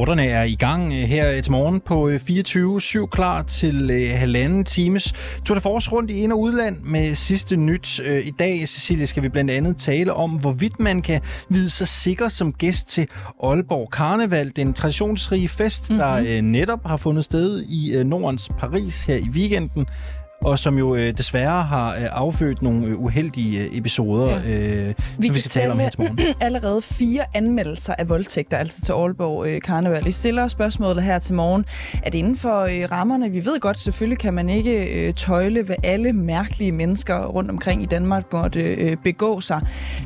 Rapporterne er i gang øh, her til morgen på 24-7, øh, klar til øh, halvanden times Tour de Force rundt i ind- og udland med sidste nyt. I dag, Cecilie, skal vi blandt andet tale om, hvorvidt man kan vide sig sikker som gæst til Aalborg Karneval, den traditionsrige fest, mm-hmm. der netop har fundet sted i Nordens Paris her i weekenden og som jo øh, desværre har øh, affødt nogle øh, uheldige øh, episoder, ja. øh, vi som vi skal tale om her til morgen. allerede fire anmeldelser af voldtægter, altså til Aalborg øh, Karneval. I stiller spørgsmålet her til morgen, det inden for øh, rammerne? Vi ved godt, selvfølgelig kan man ikke øh, tøjle, hvad alle mærkelige mennesker rundt omkring i Danmark måtte øh, begå sig.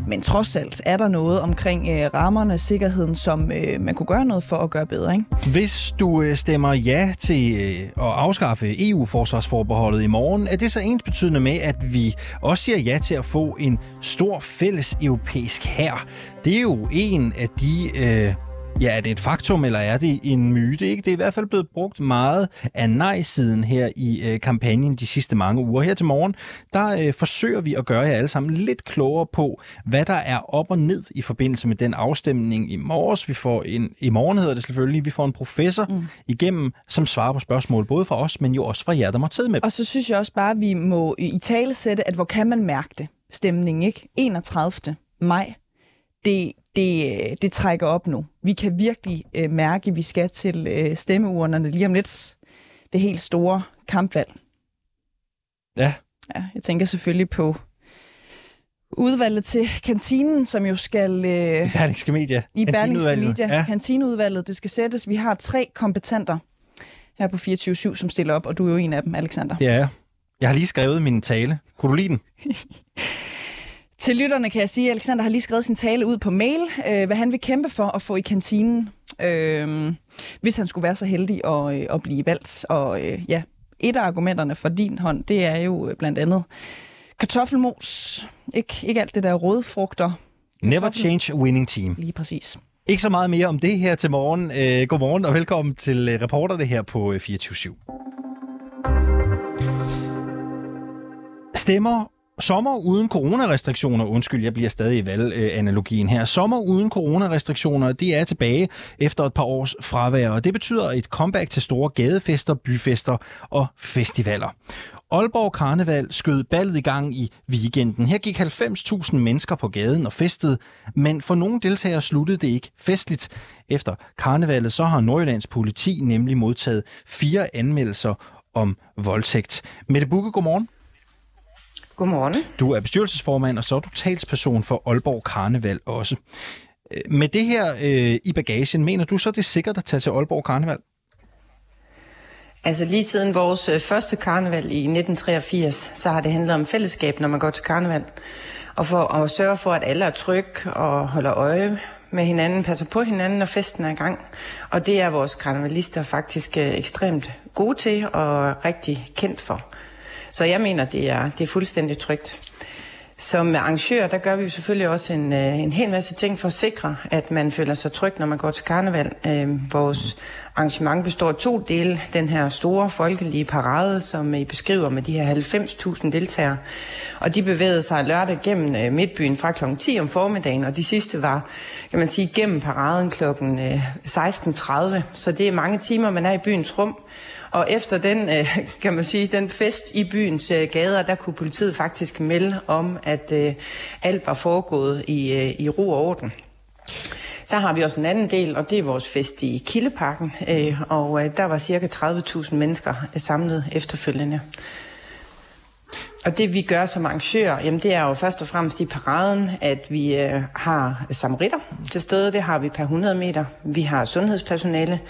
Men trods alt er der noget omkring øh, rammerne, sikkerheden, som øh, man kunne gøre noget for at gøre bedre. Ikke? Hvis du øh, stemmer ja til øh, at afskaffe EU-forsvarsforbeholdet i morgen, morgen, er det så ens betydende med, at vi også siger ja til at få en stor fælles europæisk hær? Det er jo en af de øh, Ja, er det et faktum, eller er det en myte? Ikke? Det er i hvert fald blevet brugt meget af nej-siden her i øh, kampagnen de sidste mange uger. Her til morgen, der øh, forsøger vi at gøre jer alle sammen lidt klogere på, hvad der er op og ned i forbindelse med den afstemning i morges. Vi får en, i morgen hedder det selvfølgelig, vi får en professor mm. igennem, som svarer på spørgsmål, både fra os, men jo også fra jer, der må tid med. Og så synes jeg også bare, at vi må i tale sætte, at hvor kan man mærke det? Stemningen, ikke? 31. maj. Det, det, det trækker op nu. Vi kan virkelig øh, mærke, at vi skal til øh, stemmeurnerne lige om lidt. Det helt store kampvalg. Ja. Ja, jeg tænker selvfølgelig på udvalget til kantinen, som jo skal... Øh, I Berlingske Media. I Berlingske Media. Ja. Kantineudvalget. Det skal sættes. Vi har tre kompetenter her på 24-7, som stiller op, og du er jo en af dem, Alexander. Er jeg. Jeg har lige skrevet min tale. Kunne du lide den? Til lytterne kan jeg sige, at Alexander har lige skrevet sin tale ud på mail, øh, hvad han vil kæmpe for at få i kantinen, øh, hvis han skulle være så heldig at, øh, at blive valgt. Og øh, ja, et af argumenterne for din hånd, det er jo øh, blandt andet kartoffelmos, ikke, ikke alt det der rødfrugter. Never change a winning team. Lige præcis. Ikke så meget mere om det her til morgen. Øh, godmorgen og velkommen til øh, reporterne her på 24 øh, Stemmer Sommer uden coronarestriktioner, undskyld, jeg bliver stadig i valganalogien her. Sommer uden coronarestriktioner, det er tilbage efter et par års fravær, og det betyder et comeback til store gadefester, byfester og festivaler. Aalborg Karneval skød ballet i gang i weekenden. Her gik 90.000 mennesker på gaden og festede, men for nogle deltagere sluttede det ikke festligt. Efter karnevalet så har Nordjyllands politi nemlig modtaget fire anmeldelser om voldtægt. Mette Bukke, godmorgen. Godmorgen. Du er bestyrelsesformand, og så er du talsperson for Aalborg Karneval også. Øh, med det her øh, i bagagen, mener du så, det er sikkert at tage til Aalborg Karneval? Altså lige siden vores øh, første karneval i 1983, så har det handlet om fællesskab, når man går til karneval. Og for at sørge for, at alle er tryg og holder øje med hinanden, passer på hinanden, når festen er i gang. Og det er vores karnevalister faktisk øh, ekstremt gode til og rigtig kendt for. Så jeg mener, det er, det er fuldstændig trygt. Som arrangør, der gør vi jo selvfølgelig også en, øh, en hel masse ting for at sikre, at man føler sig tryg, når man går til karneval. Øh, vores arrangement består af to dele. Den her store folkelige parade, som I beskriver med de her 90.000 deltagere. Og de bevægede sig lørdag gennem øh, midtbyen fra kl. 10 om formiddagen, og de sidste var, kan man sige, gennem paraden kl. 16.30. Øh, Så det er mange timer, man er i byens rum. Og efter den, øh, kan man sige, den fest i byens øh, gader, der kunne politiet faktisk melde om, at øh, alt var foregået i, i ro og orden. Så har vi også en anden del, og det er vores fest i Kildeparken, og der var cirka 30.000 mennesker samlet efterfølgende. Og det vi gør som arrangør, jamen det er jo først og fremmest i paraden, at vi øh, har samaritter til stede. Det har vi per 100 meter. Vi har sundhedspersonale.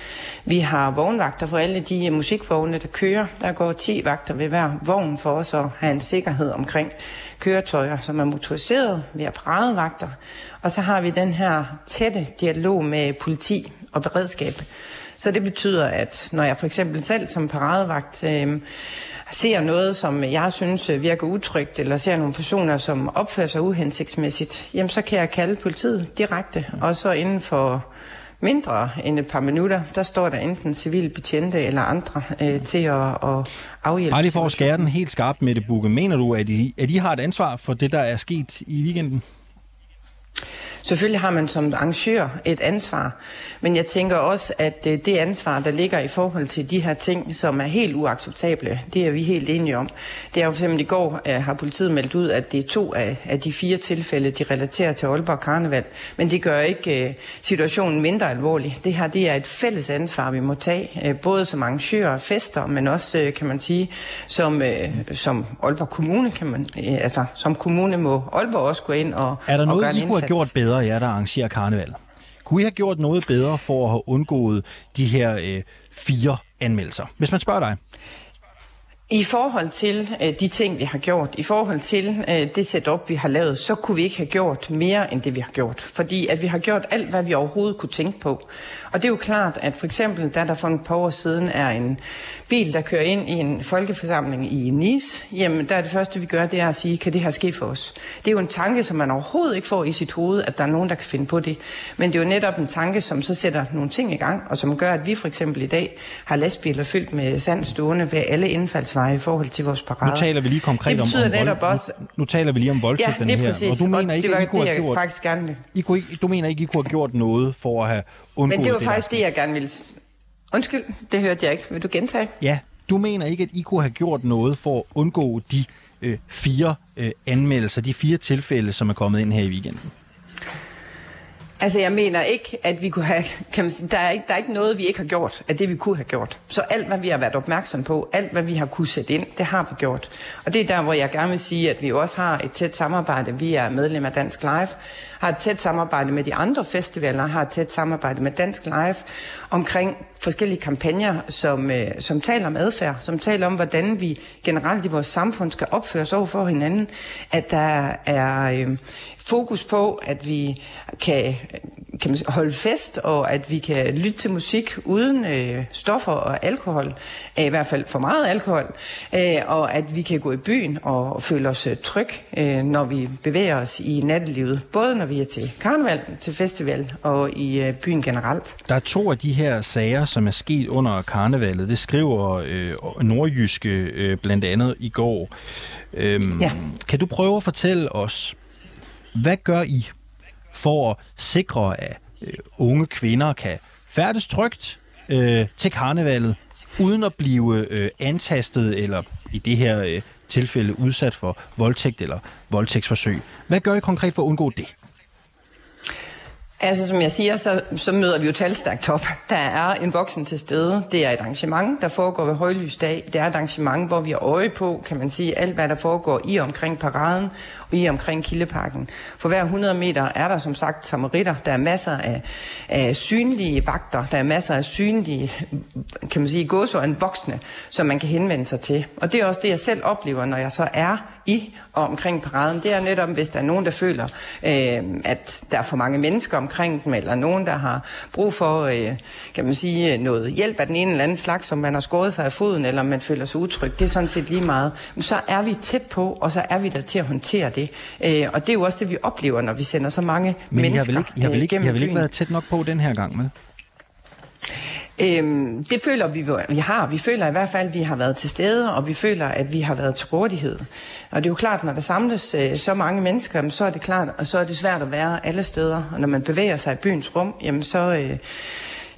Vi har vognvagter for alle de øh, musikvogne, der kører. Der går 10 vagter ved hver vogn for os at have en sikkerhed omkring køretøjer, som er motoriseret. Vi har paradevagter. Og så har vi den her tætte dialog med politi og beredskab. Så det betyder, at når jeg for eksempel selv som paradevagt øh, ser noget, som jeg synes virker utrygt, eller ser nogle personer, som opfører sig uhensigtsmæssigt, jamen så kan jeg kalde politiet direkte, og så inden for mindre end et par minutter, der står der enten civil betjente eller andre øh, til at, at afhjælpe. Lige for at skære den helt skarpt med det, Bukke. Mener du, at I, at I har et ansvar for det, der er sket i weekenden? Selvfølgelig har man som arrangør et ansvar, men jeg tænker også, at øh, det ansvar, der ligger i forhold til de her ting, som er helt uacceptable, det er vi helt enige om. Det er jo for i går, øh, har politiet meldt ud, at det er to af, af de fire tilfælde, de relaterer til Aalborg Karneval, men det gør ikke øh, situationen mindre alvorlig. Det her det er et fælles ansvar, vi må tage, både som arrangører og fester, men også, kan man sige, som, som Aalborg Kommune, kan man, altså som kommune må Aalborg også gå ind og Er der noget, og I kunne have gjort bedre, jer der arrangerer karneval? Kunne I have gjort noget bedre for at have undgået de her øh, fire anmeldelser? Hvis man spørger dig. I forhold til øh, de ting, vi har gjort, i forhold til øh, det setup, vi har lavet, så kunne vi ikke have gjort mere end det, vi har gjort. Fordi at vi har gjort alt, hvad vi overhovedet kunne tænke på. Og det er jo klart, at for eksempel, da der for et par år siden er en bil, der kører ind i en folkeforsamling i Nice, jamen der er det første, vi gør, det er at sige, kan det her ske for os? Det er jo en tanke, som man overhovedet ikke får i sit hoved, at der er nogen, der kan finde på det. Men det er jo netop en tanke, som så sætter nogle ting i gang, og som gør, at vi for eksempel i dag har lastbiler fyldt med sand stående ved alle indfaldsveje i forhold til vores parader. Nu taler vi lige konkret om, om vold, også... nu, nu taler vi lige om voldtægten ja, her. Præcis. Og du mener og ikke, at I kunne have gjort... faktisk gerne. I kunne ikke, du mener ikke, I kunne have gjort noget for at have undgået Men det var det faktisk det, jeg gerne ville... Undskyld, det hørte jeg ikke. Vil du gentage? Ja, du mener ikke, at I kunne have gjort noget for at undgå de øh, fire øh, anmeldelser, de fire tilfælde, som er kommet ind her i weekenden? Altså, jeg mener ikke, at vi kunne have... Kan man sige, der, er ikke, der er ikke noget, vi ikke har gjort af det, vi kunne have gjort. Så alt, hvad vi har været opmærksom på, alt, hvad vi har kunne sætte ind, det har vi gjort. Og det er der, hvor jeg gerne vil sige, at vi også har et tæt samarbejde. Vi er medlem af Dansk Live, har et tæt samarbejde med de andre festivaler, har et tæt samarbejde med Dansk Live omkring forskellige kampagner, som, øh, som taler om adfærd, som taler om, hvordan vi generelt i vores samfund skal opføre os over for hinanden. At der er... Øh, fokus på, at vi kan, kan man holde fest, og at vi kan lytte til musik uden øh, stoffer og alkohol, øh, i hvert fald for meget alkohol, øh, og at vi kan gå i byen og føle os øh, tryg, øh, når vi bevæger os i nattelivet, både når vi er til karneval, til festival og i øh, byen generelt. Der er to af de her sager, som er sket under karnevalet. Det skriver øh, Nordjyske øh, blandt andet i går. Øhm, ja. Kan du prøve at fortælle os, hvad gør I for at sikre, at øh, unge kvinder kan færdes trygt øh, til karnevalet, uden at blive øh, antastet eller i det her øh, tilfælde udsat for voldtægt eller voldtægtsforsøg? Hvad gør I konkret for at undgå det? Altså, som jeg siger, så, så møder vi jo talstærkt op. Der er en voksen til stede. Det er et arrangement, der foregår ved højlysdag. Det er et arrangement, hvor vi har øje på, kan man sige, alt hvad der foregår i omkring paraden og i omkring Kildeparken. For hver 100 meter er der som sagt samaritter. Der er masser af, af synlige vagter. Der er masser af synlige, kan man sige, gåsøjne voksne, som man kan henvende sig til. Og det er også det, jeg selv oplever, når jeg så er i og omkring paraden. Det er netop, hvis der er nogen, der føler, øh, at der er for mange mennesker omkring dem, eller nogen, der har brug for, øh, kan man sige, noget hjælp af den ene eller anden slags, som man har skåret sig af foden, eller man føler sig utryg. Det er sådan set lige meget. Men så er vi tæt på, og så er vi der til at håndtere det. Øh, og det er jo også det, vi oplever, når vi sender så mange Men mennesker I har vel ikke, har vel ikke, I har vel ikke været tæt nok på den her gang med? Øhm, det føler vi, vi har. Vi føler i hvert fald, at vi har været til stede, og vi føler, at vi har været til rådighed. Og det er jo klart, når der samles øh, så mange mennesker, så er det klart, og så er det svært at være alle steder. Og når man bevæger sig i byens rum, jamen så, øh,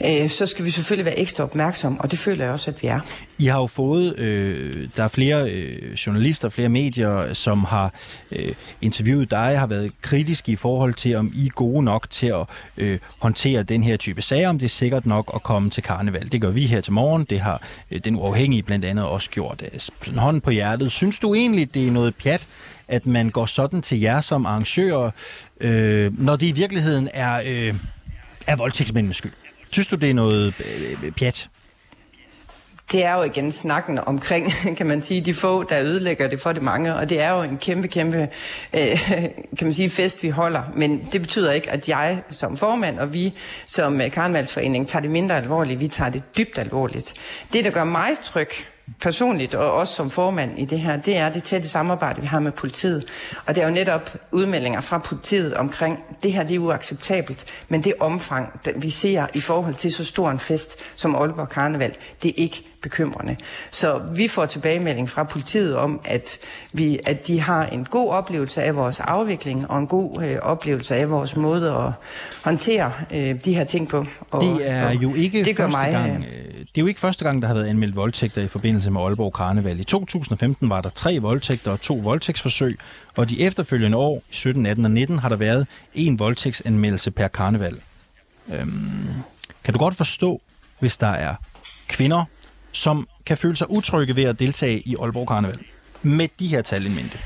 øh, så skal vi selvfølgelig være ekstra opmærksom, og det føler jeg også, at vi er. I har jo fået, øh, der er flere øh, journalister, flere medier, som har øh, interviewet dig, har været kritiske i forhold til, om I er gode nok til at øh, håndtere den her type sager, om det er sikkert nok at komme til karneval. Det gør vi her til morgen, det har øh, den uafhængige blandt andet også gjort. Øh, sådan hånden på hjertet. Synes du egentlig, det er noget pjat, at man går sådan til jer som arrangører, øh, når det i virkeligheden er, øh, er voldtægtsmændenes skyld? Synes du, det er noget øh, øh, pjat? Det er jo igen snakken omkring, kan man sige, de få, der ødelægger det for de mange, og det er jo en kæmpe, kæmpe, øh, kan man sige, fest, vi holder. Men det betyder ikke, at jeg som formand og vi som øh, Karnevalsforening tager det mindre alvorligt. Vi tager det dybt alvorligt. Det, der gør mig tryg, personligt og også som formand i det her, det er det tætte samarbejde, vi har med politiet. Og det er jo netop udmeldinger fra politiet omkring, det her det er uacceptabelt, men det omfang, vi ser i forhold til så stor en fest som Aalborg Karneval, det er ikke bekymrende. Så vi får tilbagemelding fra politiet om, at, vi, at de har en god oplevelse af vores afvikling og en god øh, oplevelse af vores måde at håndtere øh, de her ting på. Og, det er jo ikke det første mig, gang, øh, det er jo ikke første gang, der har været anmeldt voldtægter i forbindelse med Aalborg Karneval. I 2015 var der tre voldtægter og to voldtægtsforsøg, og de efterfølgende år, i 17, 18 og 19, har der været en voldtægtsanmeldelse per karneval. Øhm, kan du godt forstå, hvis der er kvinder, som kan føle sig utrygge ved at deltage i Aalborg Karneval. Med de her tal i mente.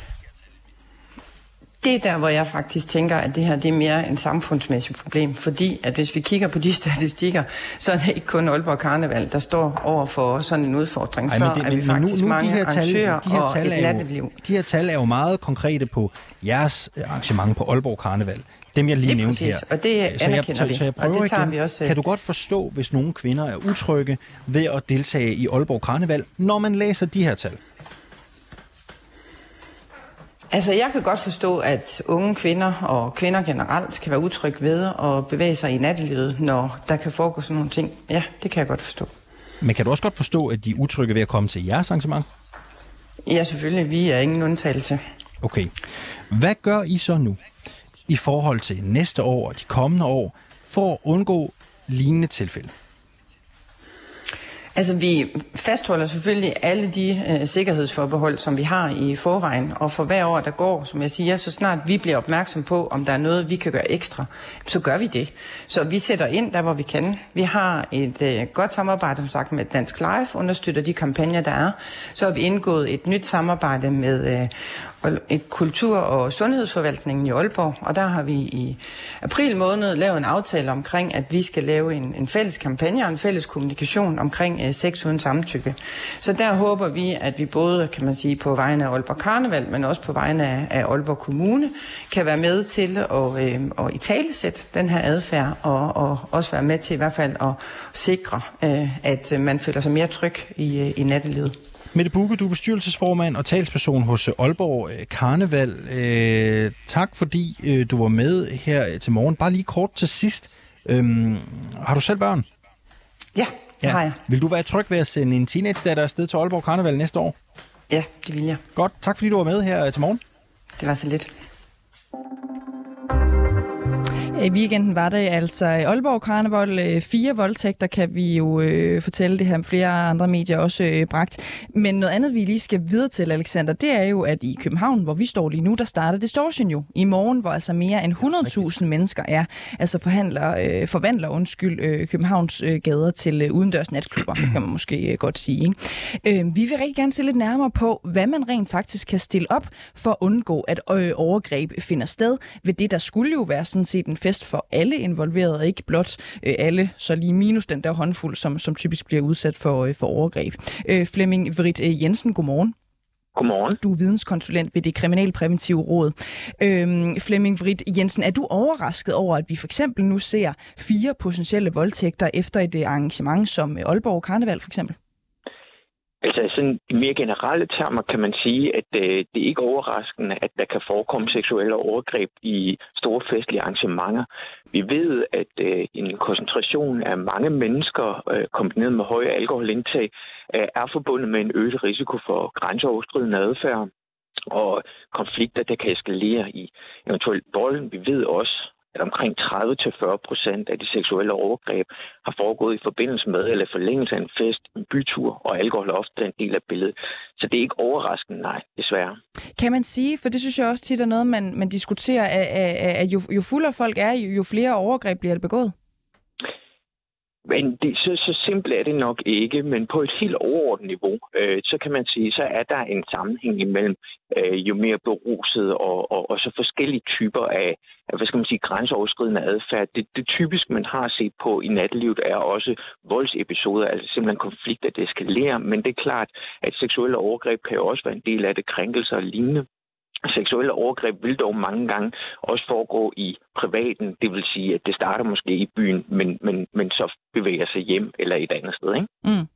Det er der, hvor jeg faktisk tænker, at det her det er mere en samfundsmæssigt problem, fordi at hvis vi kigger på de statistikker, så er det ikke kun Aalborg Karneval, der står over for sådan en udfordring. Ej, så det, er vi faktisk nu, nu, mange de her tal, de her tal er jo, De her tal er jo meget konkrete på jeres arrangement på Aalborg Karneval. Dem, jeg lige, lige nævnte præcis, her. og det så jeg, så, så jeg prøver og det tager igen. vi også... Kan du godt forstå, hvis nogle kvinder er utrygge ved at deltage i Aalborg Karneval, når man læser de her tal? Altså, jeg kan godt forstå, at unge kvinder og kvinder generelt kan være utrygge ved at bevæge sig i nattelivet, når der kan foregå sådan nogle ting. Ja, det kan jeg godt forstå. Men kan du også godt forstå, at de er utrygge ved at komme til jeres arrangement? Ja, selvfølgelig. Vi er ingen undtagelse. Okay. Hvad gør I så nu? i forhold til næste år og de kommende år, for at undgå lignende tilfælde? Altså, vi fastholder selvfølgelig alle de øh, sikkerhedsforbehold, som vi har i forvejen, og for hver år, der går, som jeg siger, så snart vi bliver opmærksom på, om der er noget, vi kan gøre ekstra, så gør vi det. Så vi sætter ind der, hvor vi kan. Vi har et øh, godt samarbejde, som sagt, med Dansk Life, understøtter de kampagner, der er. Så har vi indgået et nyt samarbejde med øh, kultur- og sundhedsforvaltningen i Aalborg, og der har vi i april måned lavet en aftale omkring, at vi skal lave en, en fælles kampagne og en fælles kommunikation omkring øh, sex uden samtykke. Så der håber vi, at vi både, kan man sige, på vegne af Aalborg Karneval, men også på vegne af, af Aalborg Kommune, kan være med til at, øh, at italesætte den her adfærd, og, og også være med til i hvert fald at sikre, øh, at øh, man føler sig mere tryg i, øh, i nattelivet. Mette Bukke, du er bestyrelsesformand og talsperson hos Aalborg øh, Karneval. Øh, tak fordi øh, du var med her til morgen. Bare lige kort til sidst. Øhm, har du selv børn? Ja, det ja. har jeg. Vil du være tryg ved at sende en teenage-datter afsted til Aalborg Karneval næste år? Ja, det vil jeg. Godt. Tak fordi du var med her til morgen. Det var så lidt. I weekenden var det altså Aalborg Karneval. Øh, fire voldtægter kan vi jo øh, fortælle, det her flere andre medier også øh, bragt. Men noget andet, vi lige skal videre til, Alexander, det er jo, at i København, hvor vi står lige nu, der starter Distortion jo. I morgen, hvor altså mere end 100.000 mennesker er, altså forhandler, øh, forvandler undskyld, øh, Københavns øh, gader til øh, udendørs natklubber, kan man måske øh, godt sige. Ikke? Øh, vi vil rigtig gerne se lidt nærmere på, hvad man rent faktisk kan stille op for at undgå, at øh, overgreb finder sted ved det, der skulle jo være sådan set en fest for alle involverede, ikke blot øh, alle, så lige minus den der håndfuld, som, som typisk bliver udsat for, øh, for overgreb. Øh, Flemming Vrit øh, Jensen, godmorgen. Godmorgen. Du er videnskonsulent ved det Kriminalpræventive Råd. Øhm, Flemming Vrit Jensen, er du overrasket over, at vi for eksempel nu ser fire potentielle voldtægter efter et arrangement som Aalborg Karneval for eksempel? Altså sådan i mere generelle termer kan man sige, at øh, det er ikke overraskende, at der kan forekomme seksuelle overgreb i store festlige arrangementer. Vi ved, at øh, en koncentration af mange mennesker øh, kombineret med høje alkoholindtag øh, er forbundet med en øget risiko for grænseoverskridende adfærd og konflikter, der kan eskalere i eventuelt vold. Vi ved også, at omkring 30-40 procent af de seksuelle overgreb har foregået i forbindelse med eller forlængelse af en fest, en bytur, og alkohol er ofte en del af billedet. Så det er ikke overraskende, nej, desværre. Kan man sige, for det synes jeg også tit er noget, man, man diskuterer, at, at, at jo, jo fuldere folk er, jo, jo flere overgreb bliver det begået? Men det, så, så simpelt er det nok ikke, men på et helt overordnet niveau, øh, så kan man sige, så er der en sammenhæng imellem øh, jo mere beruset og, og, og så forskellige typer af, hvad skal man sige, grænseoverskridende adfærd. Det, det typisk, man har set på i nattelivet, er også voldsepisoder, altså simpelthen konflikter, der eskalerer, men det er klart, at seksuelle overgreb kan jo også være en del af det, krænkelser og lignende. Seksuelle overgreb vil dog mange gange også foregå i privaten. Det vil sige, at det starter måske i byen, men, men, men så bevæger sig hjem eller et andet sted. Ikke? Mm.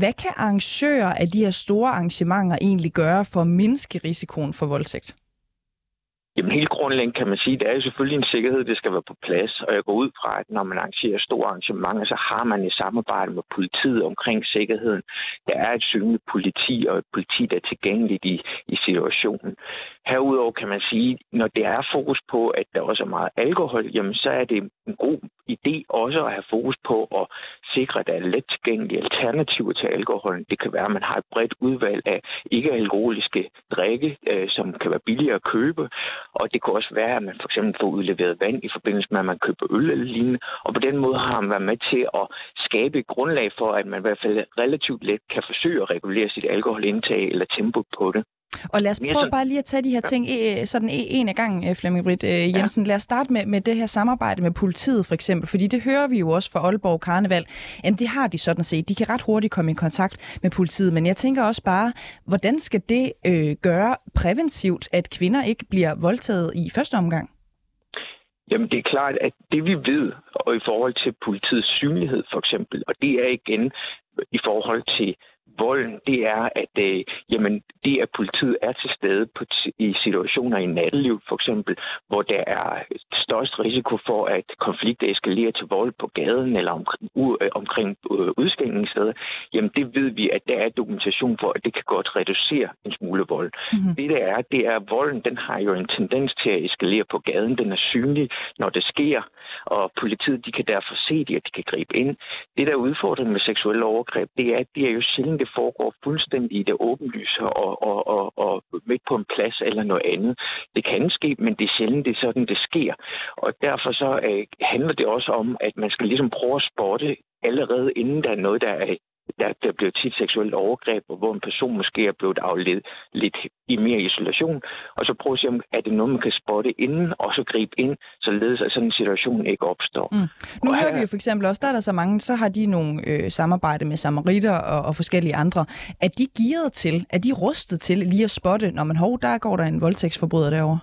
Hvad kan arrangører af de her store arrangementer egentlig gøre for at mindske risikoen for voldtægt? Jamen helt grundlæggende kan man sige, at det er jo selvfølgelig en sikkerhed, det skal være på plads. Og jeg går ud fra, at når man arrangerer store arrangementer, så har man i samarbejde med politiet omkring sikkerheden. Der er et synligt politi og et politi, der er tilgængeligt i, i situationen. Herudover kan man sige, når det er fokus på, at der også er meget alkohol, jamen så er det en god idé også at have fokus på at sikre, at der er let tilgængelige alternativer til alkoholen. Det kan være, at man har et bredt udvalg af ikke-alkoholiske drikke, øh, som kan være billigere at købe. Og det kan også være, at man for eksempel får udleveret vand i forbindelse med, at man køber øl eller lignende. Og på den måde har man været med til at skabe et grundlag for, at man i hvert fald relativt let kan forsøge at regulere sit alkoholindtag eller tempo på det. Og lad os prøve bare lige at tage de her ting ja. sådan en af gangen, øh, Flemming Britt øh, Jensen. Ja. Lad os starte med, med det her samarbejde med politiet for eksempel, fordi det hører vi jo også fra Aalborg Karneval. Jamen det har de sådan set. De kan ret hurtigt komme i kontakt med politiet, men jeg tænker også bare, hvordan skal det øh, gøre præventivt, at kvinder ikke bliver voldtaget i første omgang? Jamen, det er klart, at det vi ved, og i forhold til politiets synlighed for eksempel, og det er igen i forhold til volden, det er, at øh, jamen, det, at politiet er til stede på i situationer i natteliv, for eksempel, hvor der er størst risiko for, at konflikter eskalerer til vold på gaden eller om, u, øh, omkring øh, udskændingssteder, jamen det ved vi, at der er dokumentation for, at det kan godt reducere en smule vold. Mm-hmm. Det der er, det er, at volden den har jo en tendens til at eskalere på gaden. Den er synlig, når det sker, og politiet de kan derfor se det, og de kan gribe ind. Det, der er udfordringen med seksuelle overgreb, det er, at det er jo sjældent, det foregår fuldstændig i det åbenlyse og, og, og, og midt på en plads eller noget andet. Det kan ske, men det er sjældent, det er sådan, det sker. Og derfor så øh, handler det også om, at man skal ligesom prøve at spotte allerede inden der er noget, der er der, der bliver tit seksuelt overgreb, hvor en person måske er blevet afledt lidt i mere isolation, og så prøve at se, om er det noget, man kan spotte inden, og så gribe ind, således at sådan en situation ikke opstår. Mm. Nu og hører her... vi jo for eksempel også, der er der så mange, så har de nogle øh, samarbejde med samaritter og, og forskellige andre. Er de gearet til, er de rustet til lige at spotte, når man hov, der går der en voldtægtsforbryder derovre?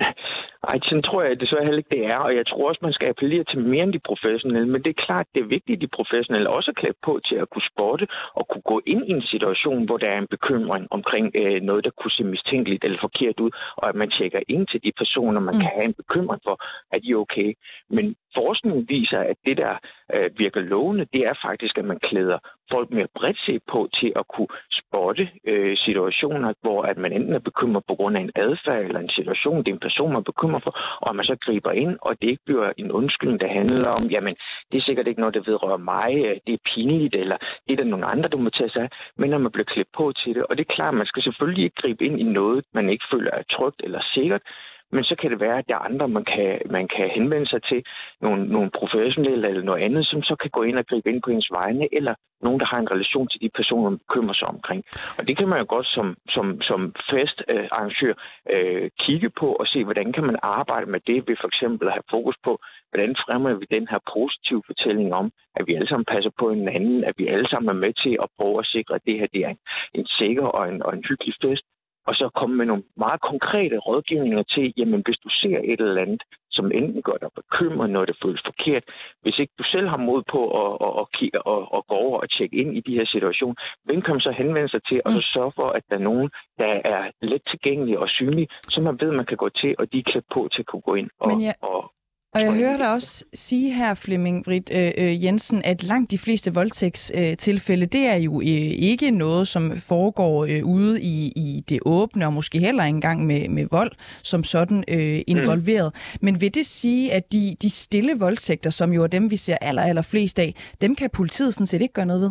Ej, sådan tror jeg desværre heller ikke, det er. Og jeg tror også, man skal appellere til mere end de professionelle. Men det er klart, det er vigtigt, at de professionelle også er klædt på til at kunne spotte og kunne gå ind i en situation, hvor der er en bekymring omkring øh, noget, der kunne se mistænkeligt eller forkert ud, og at man tjekker ind til de personer, man mm. kan have en bekymring for, at de er okay. Men forskningen viser, at det, der øh, virker lovende, det er faktisk, at man klæder folk mere bredt set på til at kunne spotte øh, situationer, hvor at man enten er bekymret på grund af en adfærd eller en situation, det er en person, man er bekymret for, og man så griber ind, og det ikke bliver en undskyldning, der handler om, jamen, det er sikkert ikke noget, der vedrører mig, øh, det er pinligt, eller det er der nogle andre, der må tage sig af, men når man bliver klædt på til det, og det er klart, man skal selvfølgelig ikke gribe ind i noget, man ikke føler er trygt eller sikkert, men så kan det være, at der er andre, man kan, man kan henvende sig til, nogle, nogle professionelle eller noget andet, som så kan gå ind og gribe ind på ens vegne, eller nogen, der har en relation til de personer, man bekymrer sig omkring. Og det kan man jo godt som, som, som festarrangør øh, øh, kigge på og se, hvordan kan man arbejde med det ved for eksempel at have fokus på, hvordan fremmer vi den her positive fortælling om, at vi alle sammen passer på hinanden, at vi alle sammen er med til at prøve at sikre, at det her det er en, en sikker og en, og en hyggelig fest, og så komme med nogle meget konkrete rådgivninger til, jamen hvis du ser et eller andet, som enten gør dig bekymret, når det føles forkert, hvis ikke du selv har mod på at, at, at, at, at gå over og tjekke ind i de her situationer, hvem kan man så henvende sig til, og så mm. sørge for, at der er nogen, der er let tilgængelige og synlige, så man ved, man kan gå til, og de er klædt på til at kunne gå ind og, Men ja. og, og jeg hører dig også sige her, Flemming Britt øh, øh, Jensen, at langt de fleste voldtægtstilfælde, det er jo øh, ikke noget, som foregår øh, ude i, i det åbne, og måske heller ikke engang med, med vold som sådan øh, involveret. Mm. Men vil det sige, at de, de stille voldtægter, som jo er dem, vi ser aller, aller flest af, dem kan politiet sådan set ikke gøre noget ved?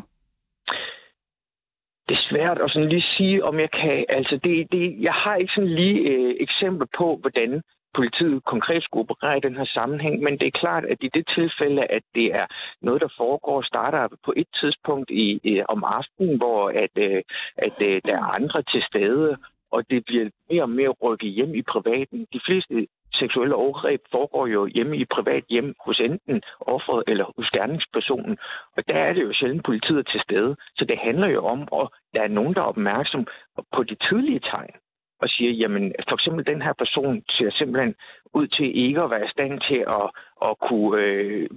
det er svært at sådan lige sige, om jeg kan. Altså, det, det, jeg har ikke sådan lige øh, eksempel på, hvordan politiet konkret skulle operere i den her sammenhæng, men det er klart, at i det tilfælde, at det er noget, der foregår, starter på et tidspunkt i, i om aftenen, hvor at, øh, at øh, der er andre til stede, og det bliver mere og mere rykket hjem i privaten. De fleste seksuelle overgreb foregår jo hjemme i privat hjem hos enten offeret eller hos gerningspersonen. Og der er det jo sjældent politiet til stede. Så det handler jo om, at der er nogen, der er opmærksom på de tidlige tegn og siger, jamen for eksempel den her person ser simpelthen ud til ikke at være i stand til at, at kunne øh,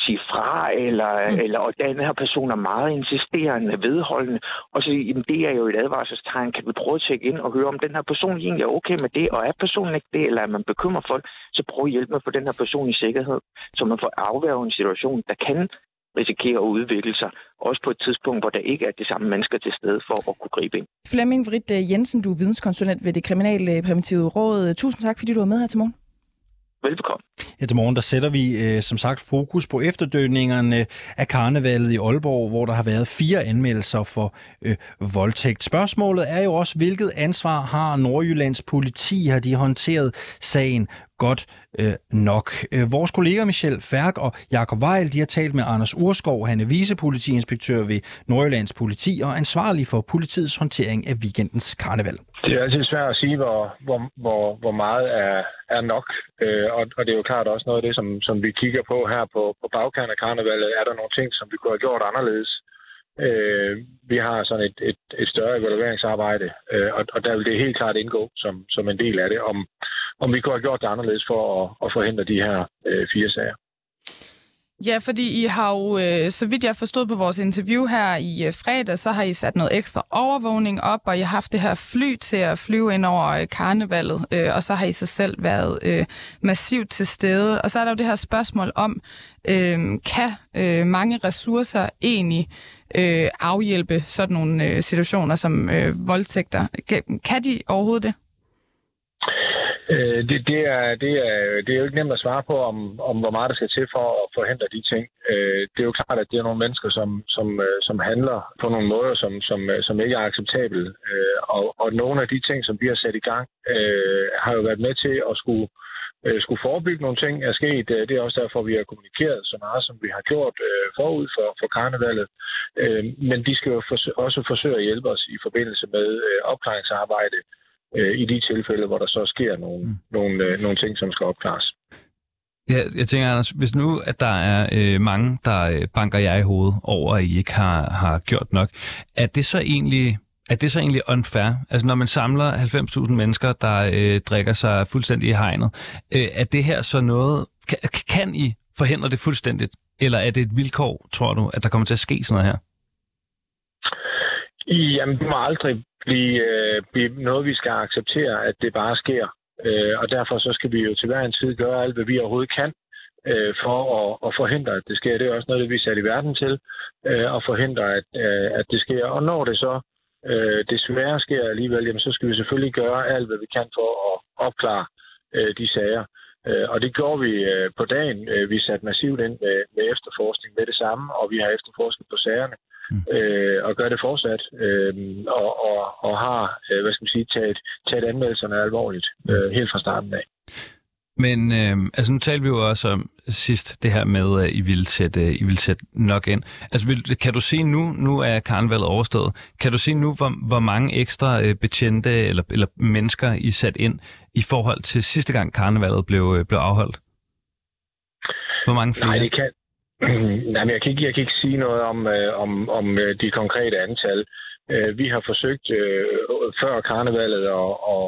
sige fra, eller, mm. eller og den her person er meget insisterende, vedholdende, og så jamen, det er jo et advarselstegn. Kan vi prøve at tjekke ind og høre, om den her person egentlig er okay med det, og er personen ikke det, eller er man bekymret for det, så prøv at hjælpe med at få den her person i sikkerhed, så man får afværget en situation, der kan risikerer at udvikle sig, også på et tidspunkt, hvor der ikke er de samme mennesker til stede for at kunne gribe ind. Flemming Vridt øh, Jensen, du er videnskonsulent ved det Kriminalpræventive Råd. Tusind tak, fordi du var med her til morgen. Velbekomme. Ja, til morgen der sætter vi øh, som sagt fokus på efterdødningerne af karnevalet i Aalborg, hvor der har været fire anmeldelser for øh, voldtægt. Spørgsmålet er jo også, hvilket ansvar har Nordjyllands politi? Har de håndteret sagen godt øh, nok. Øh, vores kolleger Michel Færk og Jakob Weil, de har talt med Anders Urskov, han er vicepolitiinspektør ved Nordjyllands politi og ansvarlig for politiets håndtering af weekendens karneval. Det er altid svært at sige, hvor, hvor, hvor, hvor meget er, er nok, øh, og, og det er jo klart også noget af det, som, som vi kigger på her på, på bagkanten af karnevalet. Er der nogle ting, som vi kunne have gjort anderledes? Øh, vi har sådan et, et, et større evalueringsarbejde, øh, og, og der vil det helt klart indgå som, som en del af det, om, om vi kunne have gjort det anderledes for at, at forhindre de her øh, fire sager. Ja, fordi I har jo, øh, så vidt jeg forstod på vores interview her i øh, fredag, så har I sat noget ekstra overvågning op, og I har haft det her fly til at flyve ind over øh, karnevalet, øh, og så har I så selv været øh, massivt til stede. Og så er der jo det her spørgsmål om, øh, kan øh, mange ressourcer egentlig øh, afhjælpe sådan nogle øh, situationer som øh, voldtægter? Kan, kan de overhovedet det? Øh, det, det, er, det, er, det er jo ikke nemt at svare på, om, om hvor meget der skal til for at forhindre de ting. Øh, det er jo klart, at det er nogle mennesker, som, som, øh, som handler på nogle måder, som, som, øh, som ikke er acceptable. Øh, og, og nogle af de ting, som vi har sat i gang, øh, har jo været med til at skulle, øh, skulle forebygge nogle ting er sket. Øh, det er også derfor, vi har kommunikeret så meget, som vi har gjort øh, forud for, for karnevalet. Øh, men de skal jo for, også forsøge at hjælpe os i forbindelse med øh, opklaringsarbejde øh, i de tilfælde, hvor der så sker nogle, mm. nogle, øh, nogle ting, som skal opklares. Ja, jeg tænker, Anders, hvis nu, at der er øh, mange, der øh, banker jer i hovedet over, at I ikke har, har gjort nok, er det så egentlig er det så egentlig unfair? Altså når man samler 90.000 mennesker, der øh, drikker sig fuldstændig i hegnet, øh, er det her så noget, kan, kan I forhindre det fuldstændigt? Eller er det et vilkår, tror du, at der kommer til at ske sådan noget her? Jamen, det må aldrig blive, øh, blive noget, vi skal acceptere, at det bare sker. Øh, og derfor så skal vi jo til hver en tid gøre alt, hvad vi overhovedet kan øh, for at, at forhindre, at det sker. Det er også noget, vi er sat i verden til, øh, at forhindre, at, øh, at det sker. Og når det så øh, desværre sker alligevel, jamen, så skal vi selvfølgelig gøre alt, hvad vi kan for at opklare øh, de sager. Øh, og det gjorde vi øh, på dagen. Øh, vi satte massivt ind med, med efterforskning med det samme, og vi har efterforsket på sagerne mm. øh, og gør det fortsat, øh, og, og, og har, øh, hvad skal man sige, taget, taget anmeldelserne alvorligt øh, helt fra starten af. Men øh, altså nu talte vi jo også om sidst det her med, at I vil sætte, I vil sætte nok ind. Altså vil, kan du se nu, nu er karnevalet overstået, kan du se nu, hvor, hvor mange ekstra øh, betjente eller, eller mennesker I sat ind i forhold til sidste gang karnevalet blev, øh, blev afholdt? Hvor mange flere? Nej, det kan, Nej, men jeg kan ikke, jeg kan ikke sige noget om, øh, om, om øh, de konkrete antal. Øh, vi har forsøgt øh, før karnevalet at, at,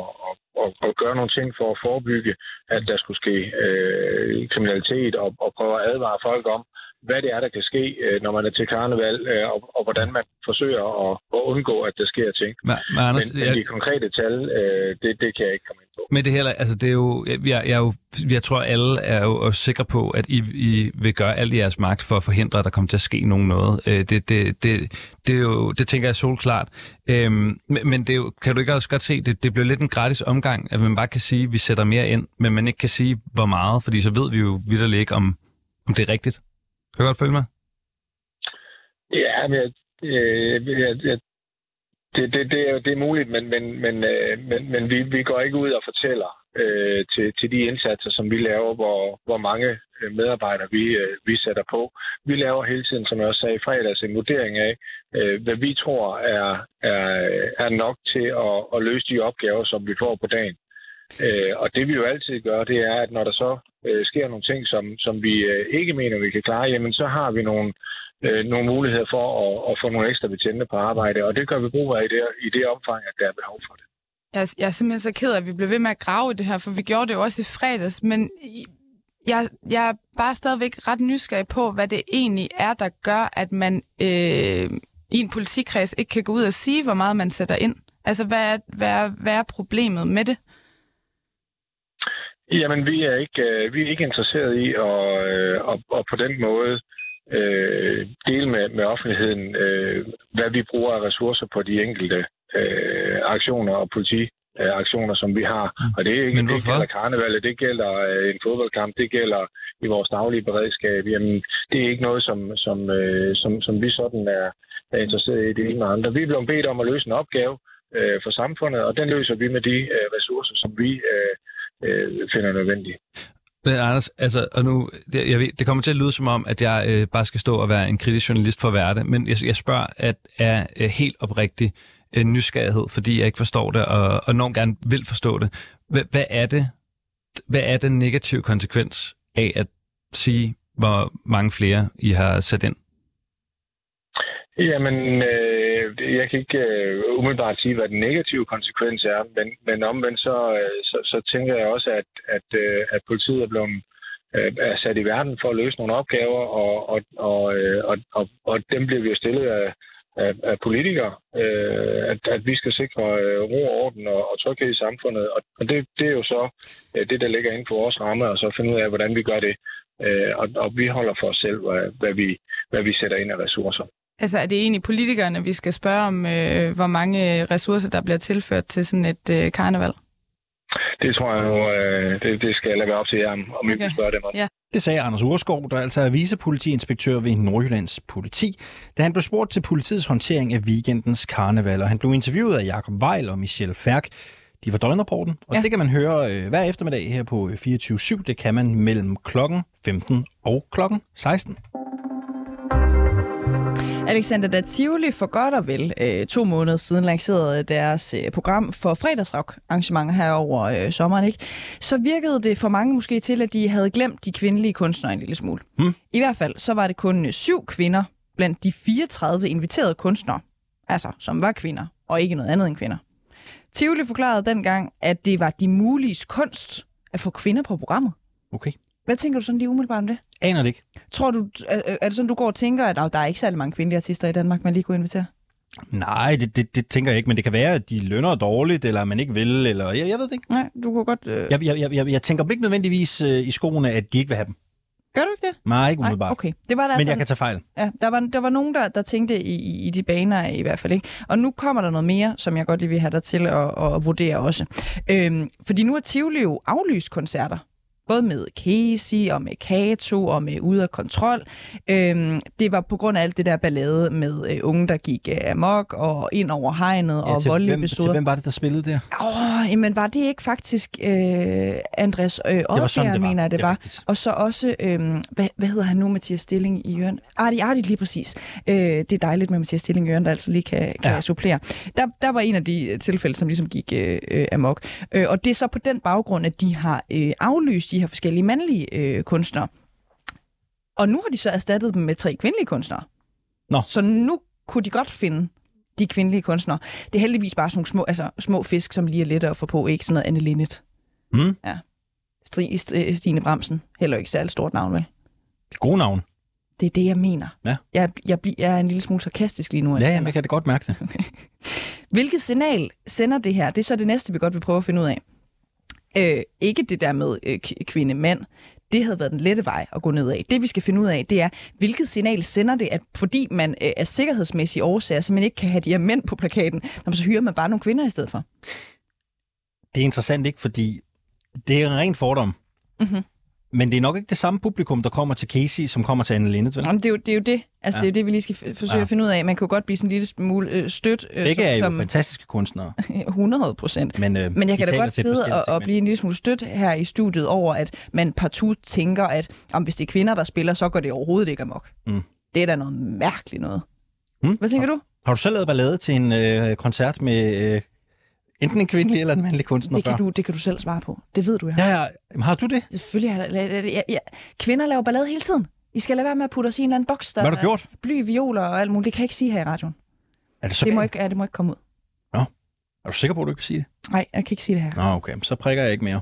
at, at gøre nogle ting for at forebygge, at der skulle ske øh, kriminalitet og, og prøve at advare folk om, hvad det er, der kan ske, øh, når man er til karneval, øh, og, og hvordan man forsøger at, at undgå, at der sker ting. Men, men, Anders, men, men de konkrete tal, øh, det, det kan jeg ikke komme ind på. Men det heller, altså det er jo, jeg, jeg, jo, jeg tror alle er jo også sikre på, at I, I vil gøre alt i jeres magt for at forhindre, at der kommer til at ske nogen noget. Det, det, det, det, er jo, det tænker jeg solklart. Øhm, men det er jo, kan du ikke også godt se, det, det bliver lidt en gratis omgang, at man bare kan sige, at vi sætter mere ind, men man ikke kan sige, hvor meget, fordi så ved vi jo vidt ikke, om, om det er rigtigt. Kan du godt følge mig? Ja, men jeg, øh, jeg, jeg, det, det, det, er, det er muligt, men, men, men, øh, men, men vi, vi går ikke ud og fortæller øh, til, til de indsatser, som vi laver, hvor, hvor mange øh, medarbejdere vi, øh, vi sætter på. Vi laver hele tiden, som jeg også sagde i fredags, en vurdering af, øh, hvad vi tror er, er, er nok til at, at løse de opgaver, som vi får på dagen. Øh, og det vi jo altid gør, det er, at når der så øh, sker nogle ting, som, som vi øh, ikke mener, vi kan klare, jamen så har vi nogle, øh, nogle muligheder for at, at få nogle ekstra betjente på arbejde, og det gør vi brug af i det, i det omfang, at der er behov for det. Jeg, jeg er simpelthen så ked af, at vi blev ved med at grave i det her, for vi gjorde det jo også i fredags, men jeg, jeg er bare stadigvæk ret nysgerrig på, hvad det egentlig er, der gør, at man øh, i en politikreds ikke kan gå ud og sige, hvor meget man sætter ind. Altså, hvad er, hvad er, hvad er problemet med det? Jamen, vi er ikke, øh, vi er ikke interesseret i at, øh, at, at på den måde øh, dele med, med offentligheden, øh, hvad vi bruger af ressourcer på de enkelte øh, aktioner og politiaktioner, som vi har. Mm. Og det er ikke det gælder karnevalet, det gælder øh, en fodboldkamp, det gælder i vores daglige beredskab. Jamen, det er ikke noget, som, som, øh, som, som vi sådan er, er interesseret i det ene med andre. Vi er blevet bedt om at løse en opgave øh, for samfundet, og den løser vi med de øh, ressourcer, som vi øh, øh, finder nødvendig. Men Anders, altså, og nu, det, jeg ved, det kommer til at lyde som om, at jeg øh, bare skal stå og være en kritisk journalist for at være det, men jeg, jeg spørger at er øh, helt oprigtig øh, nysgerrighed, fordi jeg ikke forstår det, og, og nogen gerne vil forstå det. Hvad, hvad er det? Hvad er den negative konsekvens af at sige, hvor mange flere I har sat ind? Jamen, øh, jeg kan ikke øh, umiddelbart sige, hvad den negative konsekvens er, men, men omvendt så, øh, så, så tænker jeg også, at, at, øh, at politiet er blevet øh, er sat i verden for at løse nogle opgaver, og, og, og, øh, og, og, og dem bliver vi jo stillet af, af, af politikere, øh, at, at vi skal sikre øh, ro og orden og, og tryghed i samfundet, og, og det, det er jo så øh, det, der ligger inden for vores ramme, og så finde ud af, hvordan vi gør det. Øh, og, og vi holder for os selv, hvad, hvad, vi, hvad vi sætter ind af ressourcer. Altså, er det egentlig politikerne, vi skal spørge om, øh, hvor mange ressourcer, der bliver tilført til sådan et øh, karneval? Det tror jeg nu, øh, det, det skal jeg lade være op til jer, om I Okay. vil spørge dem om. Ja. Det sagde Anders Urskov, der altså er vicepolitiinspektør ved Nordjyllands politi, da han blev spurgt til politiets håndtering af weekendens karneval, og han blev interviewet af Jakob Weil og Michelle Færk. De var døgnrapporten, og ja. Ja. det kan man høre øh, hver eftermiddag her på 24-7. Det kan man mellem klokken 15 og klokken 16. Alexander, da Tivoli for godt og vel øh, to måneder siden lancerede deres øh, program for fredagsrock-arrangementer her over øh, sommeren, ikke? så virkede det for mange måske til, at de havde glemt de kvindelige kunstnere en lille smule. Hmm. I hvert fald så var det kun øh, syv kvinder blandt de 34 inviterede kunstnere, altså som var kvinder, og ikke noget andet end kvinder. Tivoli forklarede dengang, at det var de muliges kunst at få kvinder på programmet. Okay. Hvad tænker du sådan lige umiddelbart om det? Aner det ikke. Tror du, er, er det sådan, du går og tænker, at "Au, der er ikke særlig mange kvindelige artister i Danmark, man lige kunne invitere? Nej, det, det, det tænker jeg ikke, men det kan være, at de lønner dårligt, eller man ikke vil, eller jeg, jeg ved det ikke. Nej, du kunne godt... Øh... Jeg, jeg, jeg, jeg, jeg tænker ikke nødvendigvis øh, i skoene, at de ikke vil have dem. Gør du ikke det? Nej, ikke Nej, umiddelbart. okay. Det var der Men altså, jeg kan tage fejl. ja, der, var, der var nogen, der, der tænkte i, i, de baner i hvert fald. ikke. Og nu kommer der noget mere, som jeg godt lige vil have dig til at, at vurdere også. Øhm, fordi nu har Tivoli jo aflyst koncerter. Både med Casey og med Kato og med Ude af Kontrol. Øhm, det var på grund af alt det der ballade med øh, unge, der gik øh, amok og ind over hegnet og til, voldelige hvem, til episoder. hvem var det, der spillede der? Åh, oh, jamen var det ikke faktisk øh, Andres øh, var. mener jeg, det Det var. rigtigt. Og så også, øh, hvad, hvad hedder han nu, Mathias Stilling i Jørgen? Arti, Arti, lige præcis. Øh, det er dejligt med Mathias Stilling i Jørgen, der altså lige kan, kan Ja. ja. supplere. Der, der var en af de øh, tilfælde, som ligesom gik øh, øh, amok. Øh, og det er så på den baggrund, at de har øh, aflyst de her forskellige mandlige øh, kunstnere. Og nu har de så erstattet dem med tre kvindelige kunstnere. Nå. Så nu kunne de godt finde de kvindelige kunstnere. Det er heldigvis bare sådan nogle små, altså, små fisk, som lige er lettere at få på, ikke sådan noget Anne Linnet. Hmm? Ja. St- Stine Bremsen, heller ikke særlig stort navn, vel? Det er gode navn. Det er det, jeg mener. Ja. Jeg, jeg, jeg er en lille smule sarkastisk lige nu. Ja, Alexander. jamen, jeg kan da godt mærke det. Hvilket signal sender det her? Det er så det næste, vi godt vil prøve at finde ud af. Øh, ikke det der med øh, kvinde-mand. Det havde været den lette vej at gå ned af. Det vi skal finde ud af, det er, hvilket signal sender det, at fordi man øh, af sikkerhedsmæssige årsager simpelthen ikke kan have de her mænd på plakaten, når man så hyrer man bare nogle kvinder i stedet for. Det er interessant ikke, fordi det er en ren fordom. Mhm. Men det er nok ikke det samme publikum, der kommer til Casey, som kommer til Anne Linnet, vel? Jamen, det, er jo, det er jo det. Altså, Ja. ja. det er jo det, vi lige skal forsøge Ja. ja. at finde ud af. Man kan jo godt blive sådan en lille smule øh, stødt. Øh, Begge er jo som, fantastiske kunstnere. 100 procent. Men, øh, Men jeg kan da godt sidde og, og blive en lille smule stødt her i studiet over, at man partout tænker, at om hvis det er kvinder, der spiller, så går det overhovedet ikke amok. Mm. Det er da noget mærkeligt noget. Mm. Hvad tænker du? Har du selv lavet ballade til en øh, koncert med øh, enten en kvindelig eller en mandlig kunstner Det kan, før? du, det kan du selv svare på. Det ved du jo. Ja, ja. Jamen, Har du det? Selvfølgelig har jeg, jeg, jeg, Kvinder laver ballade hele tiden. I skal lade være med at putte os i en eller anden boks, der Hvad har du gjort? bly, violer og alt muligt. Det kan jeg ikke sige her i radioen. Er det så Det må, ikke, ja, det må ikke komme ud. Er du sikker på, at du kan sige det? Nej, jeg kan ikke sige det her. Nå, okay. Så prikker jeg ikke mere.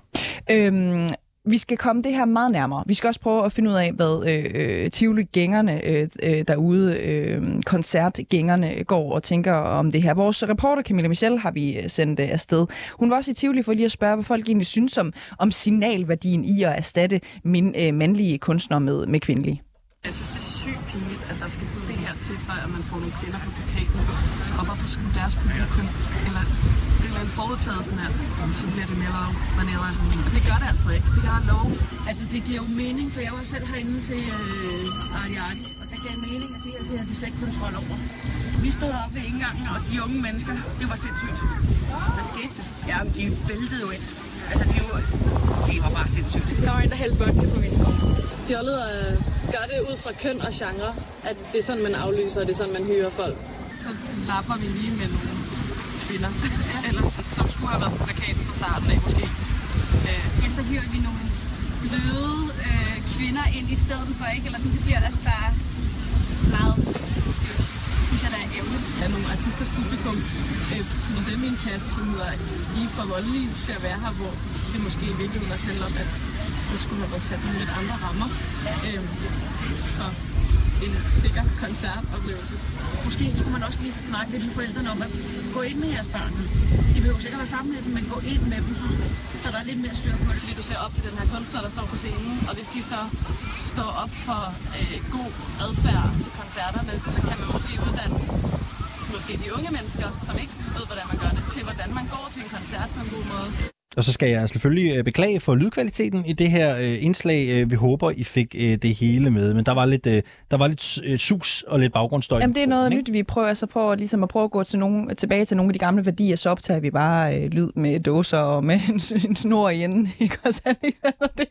Øhm, vi skal komme det her meget nærmere. Vi skal også prøve at finde ud af, hvad øh, øh Tivoli-gængerne øh, øh, derude, øh, koncertgængerne, går og tænker om det her. Vores reporter Camilla Michel har vi øh, sendt øh, afsted. Hun var også i Tivoli for lige at spørge, hvad folk egentlig synes om, om signalværdien i at erstatte min, øh, mandlige kunstnere med, med kvindelige. Jeg synes, det er sygt pinligt, at der skal det her til, før at man får nogle kvinder på plakaten. Og hvorfor skulle deres publikum, eller det er en forudtaget sådan her, så bliver det mellow, vanilla. Og det gør det altså ikke. Det kan jeg love. Altså, det giver jo mening, for jeg var selv herinde til øh, Arti Arti, og der gav mening, at det her, det her, de slet ikke kontrol over. Vi stod oppe ved indgangen, og de unge mennesker, det var sindssygt. Hvad skete der? Jamen, de væltede jo ind. Altså, de var, det var bare sindssygt. Der var en, der hældte vodka på min sko. Fjollet øh, gør det ud fra køn og genre, at det er sådan, man aflyser, og det er sådan, man hyrer folk. Så lapper vi lige med nogle kvinder, ellers, som skulle have været på plakaten fra starten af måske. Øh. Ja, så hyrer vi nogle bløde øh, kvinder ind i stedet for, ikke? Eller sådan, det bliver ellers bare meget af nogle artisters publikum øh, putter dem i en kasse, som hedder I er for voldelige til at være her, hvor det måske i virkeligheden også handler om, at det skulle have været sat nogle lidt andre rammer øh, for en sikker koncertoplevelse. Måske skulle man også lige snakke lidt med forældrene om at gå ind med jeres børn. I behøver sikkert være sammen med dem, men gå ind med dem, så der er lidt mere styr på det. Fordi du ser op til den her kunstner, der står på scenen, og hvis de så står op for øh, god adfærd til koncerterne, så kan man måske uddanne måske de unge mennesker, som ikke ved, hvordan man gør det, til hvordan man går til en koncert på en god måde. Og så skal jeg selvfølgelig øh, beklage for lydkvaliteten i det her øh, indslag. Øh, vi håber, I fik det hele med, men der var lidt, der var lidt sus og lidt baggrundsstøj. Jamen, det er noget nyt, vi prøver, altså prøver ligesom at prøve at gå til nogle, tilbage til nogle af de gamle værdier, så optager vi bare øh, lyd med dåser og med en, en snor i enden. Ikke? Og så, det,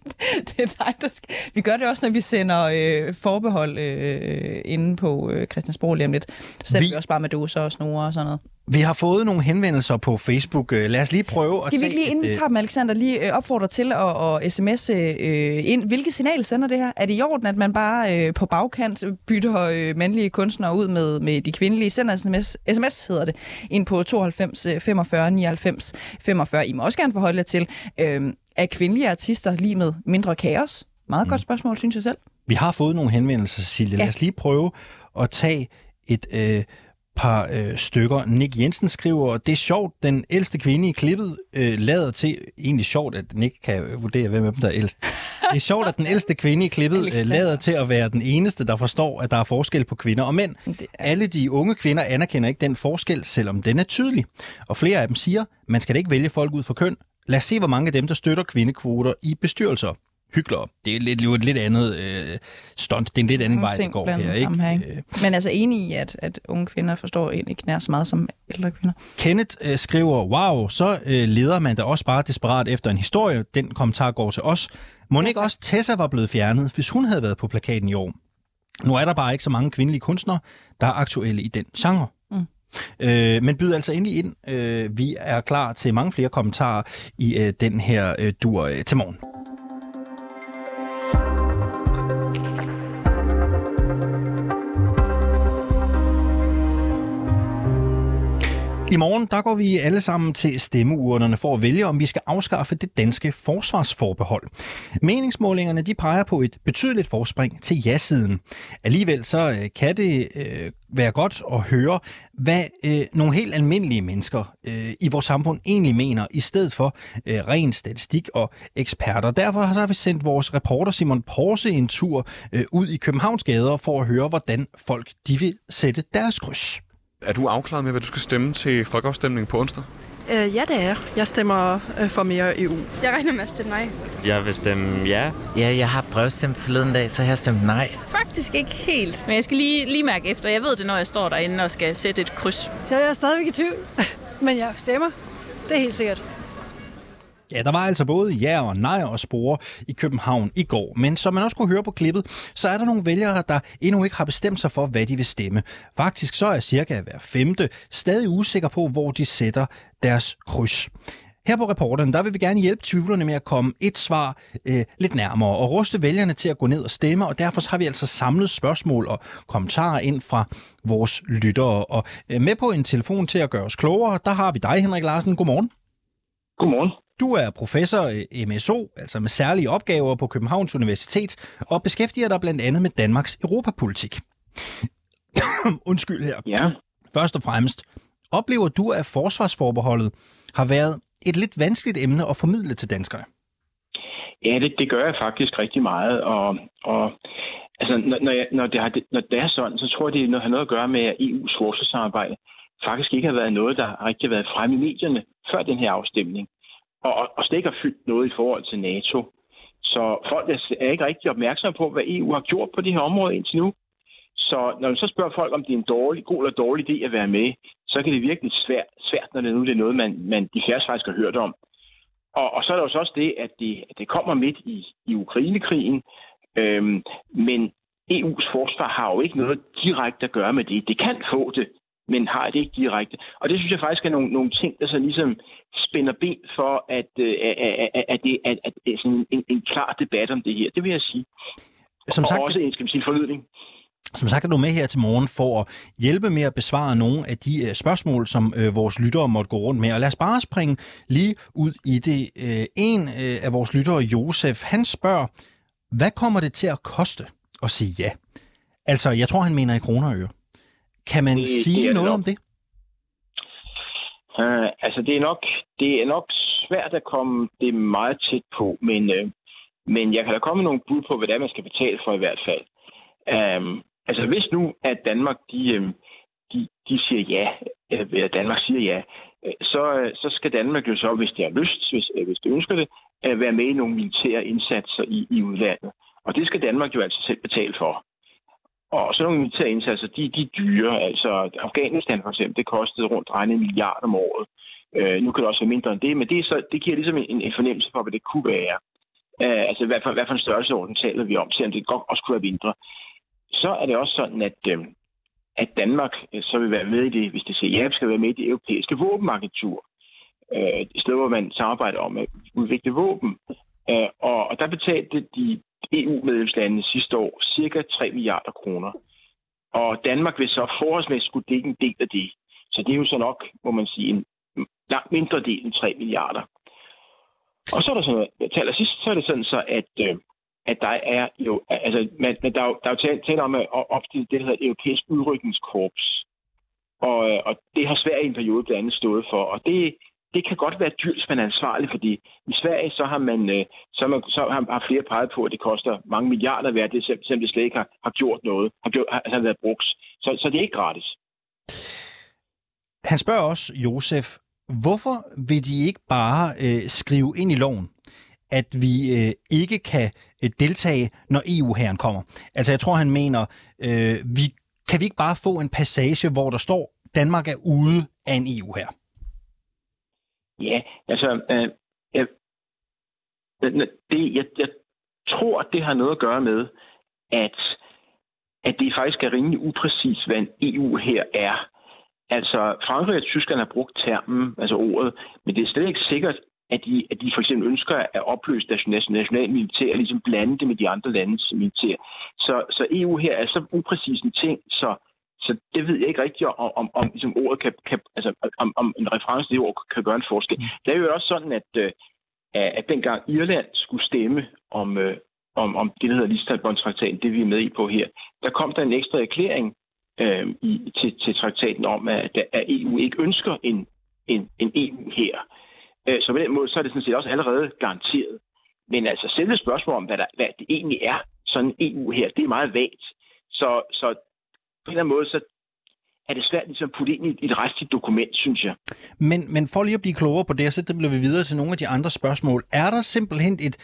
det er dig, der skal. Vi gør det også, når vi sender øh, forbehold øh, inde på øh, Christiansborg lige om lidt. Så vi... vi også bare med dåser og snore og sådan noget. Vi har fået nogle henvendelser på Facebook. Øh, lad os lige prøve Skal at vi lige, inden vi tager dem, Alexander, lige øh, opfordre til at, at sms'e øh, ind? Hvilke signal sender det her? Er det i orden, at man bare øh, på bagkant bytter øh, mandlige kunstnere ud med, med de kvindelige? Sender sms, sms hedder det, ind på 92 45 99 45. I må også gerne forholde jer til, øh, er kvindelige artister lige med mindre kaos? Meget mm. godt spørgsmål, synes jeg selv. Vi har fået nogle henvendelser, Cecilie. Ja. Lad os lige prøve at tage et... Øh, par øh, stykker. Nick Jensen skriver, det er sjovt, den ældste kvinde i klippet øh, lader til, egentlig sjovt, at Nick kan vurdere, hvem af dem der er ældst. Det er sjovt, at den ældste kvinde i klippet øh, lader til at være den eneste, der forstår, at der er forskel på kvinder og mænd. Alle de unge kvinder anerkender ikke den forskel, selvom den er tydelig. Og flere af dem siger, man skal da ikke vælge folk ud fra køn. Lad os se, hvor mange af dem, der støtter kvindekvoter i bestyrelser hyklere. Det er lidt, jo et lidt andet øh, stunt. Det er en lidt anden vej, det går her. Ikke? her ikke? Men altså enig i, at, at unge kvinder forstår egentlig ikke nær så meget som ældre kvinder. Kenneth øh, skriver, wow, så øh, leder man da også bare desperat efter en historie. Den kommentar går til os. Må ikke også Tessa var blevet fjernet, hvis hun havde været på plakaten i år? Nu er der bare ikke så mange kvindelige kunstnere, der er aktuelle i den genre. Mm. Øh, men byd altså endelig ind. Øh, vi er klar til mange flere kommentarer i øh, den her øh, dur øh, til morgen. I morgen der går vi alle sammen til stemmeurnerne for at vælge, om vi skal afskaffe det danske forsvarsforbehold. Meningsmålingerne de peger på et betydeligt forspring til ja-siden. Alligevel så øh, kan det øh, være godt at høre, hvad øh, nogle helt almindelige mennesker øh, i vores samfund egentlig mener, i stedet for øh, ren statistik og eksperter. Derfor har vi sendt vores reporter Simon Porse en tur øh, ud i Københavns gader for at høre, hvordan folk de vil sætte deres kryds. Er du afklaret med, hvad du skal stemme til folkeafstemningen på onsdag? Øh, ja, det er Jeg stemmer øh, for mere EU. Jeg regner med at stemme nej. Jeg vil stemme ja. Ja, jeg har prøvestemt forleden dag, så jeg har stemt nej. Faktisk ikke helt. Men jeg skal lige, lige mærke efter. Jeg ved det, når jeg står derinde og skal sætte et kryds. Så jeg er stadigvæk i tvivl. Men jeg stemmer. Det er helt sikkert. Ja, der var altså både ja og nej og spore i København i går. Men som man også kunne høre på klippet, så er der nogle vælgere, der endnu ikke har bestemt sig for, hvad de vil stemme. Faktisk så er cirka hver femte stadig usikker på, hvor de sætter deres kryds. Her på reporteren, der vil vi gerne hjælpe tvivlerne med at komme et svar øh, lidt nærmere og ruste vælgerne til at gå ned og stemme, og derfor har vi altså samlet spørgsmål og kommentarer ind fra vores lyttere. Og øh, med på en telefon til at gøre os klogere, der har vi dig, Henrik Larsen. Godmorgen. Godmorgen. Du er professor i MSO, altså med særlige opgaver på Københavns Universitet, og beskæftiger dig blandt andet med Danmarks europapolitik. Undskyld her. Ja. Først og fremmest, oplever du, at forsvarsforbeholdet har været et lidt vanskeligt emne at formidle til danskerne? Ja, det, det gør jeg faktisk rigtig meget, og, og altså, når, når, jeg, når, det har, når det er sådan, så tror jeg, det har noget at gøre med, at EU's forsvarssamarbejde faktisk ikke har været noget, der har rigtig været fremme i medierne før den her afstemning og, og slet ikke har fyldt noget i forhold til NATO. Så folk er ikke rigtig opmærksomme på, hvad EU har gjort på det her område indtil nu. Så når man så spørger folk, om det er en dårlig, god eller dårlig idé at være med, så kan det virkelig svært, svært når det nu det er noget, man, man de færreste faktisk har hørt om. Og, og så er der jo så også det, at det, at det kommer midt i, i Ukrainekrigen, øhm, men EU's forsvar har jo ikke noget direkte at gøre med det. Det kan få det, men har det ikke direkte. Og det synes jeg faktisk er nogle, nogle ting, der så ligesom spænder ben for, at, øh, at, at, det, at, at, at sådan en, en klar debat om det her. Det vil jeg sige. Som sagt, og også en, skal vi sige, forlydning. Som sagt er du med her til morgen for at hjælpe med at besvare nogle af de uh, spørgsmål, som uh, vores lyttere måtte gå rundt med. Og lad os bare springe lige ud i det. En af vores lyttere, Josef, han spørger, hvad kommer det til at koste at sige ja? Altså, jeg tror, han mener i kroner og øre. Kan man det, sige det noget nok. om det? Uh, altså, det er, nok, det er nok svært at komme det meget tæt på, men, uh, men jeg kan da komme nogle bud på, hvad det er, man skal betale for i hvert fald. Um, altså, hvis nu, at Danmark, de, um, de, de siger ja, eller Danmark siger ja, så, så skal Danmark jo så, hvis det har lyst, hvis, hvis det ønsker det, være med i nogle militære indsatser i, i udlandet. Og det skal Danmark jo altså selv betale for. Og sådan nogle militære indsatser, altså, de, de er dyre. Altså Afghanistan for eksempel, det kostede rundt regnet en milliard om året. Øh, nu kan det også være mindre end det, men det, er så, det giver ligesom en, en fornemmelse for, hvad det kunne være. Øh, altså hvad for, hvad for en størrelseorden taler vi om, selvom det godt også kunne være mindre. Så er det også sådan, at, øh, at Danmark øh, så vil være med i det, hvis det siger ja, skal være med i det europæiske våbenagentur. Øh, i sted, hvor man samarbejder om at udvikle våben. Øh, og, og der betalte de EU-medlemslandene sidste år cirka 3 milliarder kroner. Og Danmark vil så forholdsmæssigt skulle dække en del af det. Så det er jo så nok, må man sige, en langt mindre del end 3 milliarder. Og så er der sådan noget, til sidst, så er det sådan så, at, øh, at der er jo, altså, man, der, er jo, der er jo tale, tale om at opstille det, der hedder europæisk udrykningskorps. Og, øh, og det har Sverige i en periode blandt andet stået for. Og det, det kan godt være dyrt, hvis man er ansvarlig, fordi i Sverige så har man, øh, så har, man, så har, har flere peget på, at det koster mange milliarder værd, det, selvom det slet ikke har, har gjort noget, har, gjort, har, har været brugt. Så, så det er ikke gratis. Han spørger også, Josef, hvorfor vil de ikke bare øh, skrive ind i loven, at vi øh, ikke kan øh, deltage, når EU-herren kommer? Altså, jeg tror, han mener, øh, vi, kan vi ikke bare få en passage, hvor der står, Danmark er ude af en EU-her? Ja, altså, øh, jeg, det, jeg, jeg tror, det har noget at gøre med, at, at det faktisk er rimelig upræcis, hvad en EU her er. Altså, Frankrig og Tyskland har brugt termen, altså ordet, men det er slet ikke sikkert, at de, at de for eksempel ønsker at opløse deres nationale militær, og ligesom blande det med de andre landes militær. Så, så EU her er så upræcis en ting, så så det ved jeg ikke rigtigt, om, om, om ligesom ordet kan, kan altså, om, om en reference til ord kan gøre en forskel. Mm. Det er jo også sådan, at, øh, at dengang Irland skulle stemme om, øh, om, om det, der hedder Lissabon-traktaten, det vi er med i på her, der kom der en ekstra erklæring øh, i, til, til traktaten om, at, at EU ikke ønsker en, en, en EU her. Øh, så på den måde, så er det sådan set også allerede garanteret. Men altså selve spørgsmålet om, hvad, der, hvad det egentlig er, sådan en EU her, det er meget vagt. Så, så en eller anden måde, så er det svært ligesom at putte ind i et retsligt dokument, synes jeg. Men, men for lige at blive klogere på det, så det bliver vi videre til nogle af de andre spørgsmål. Er der simpelthen et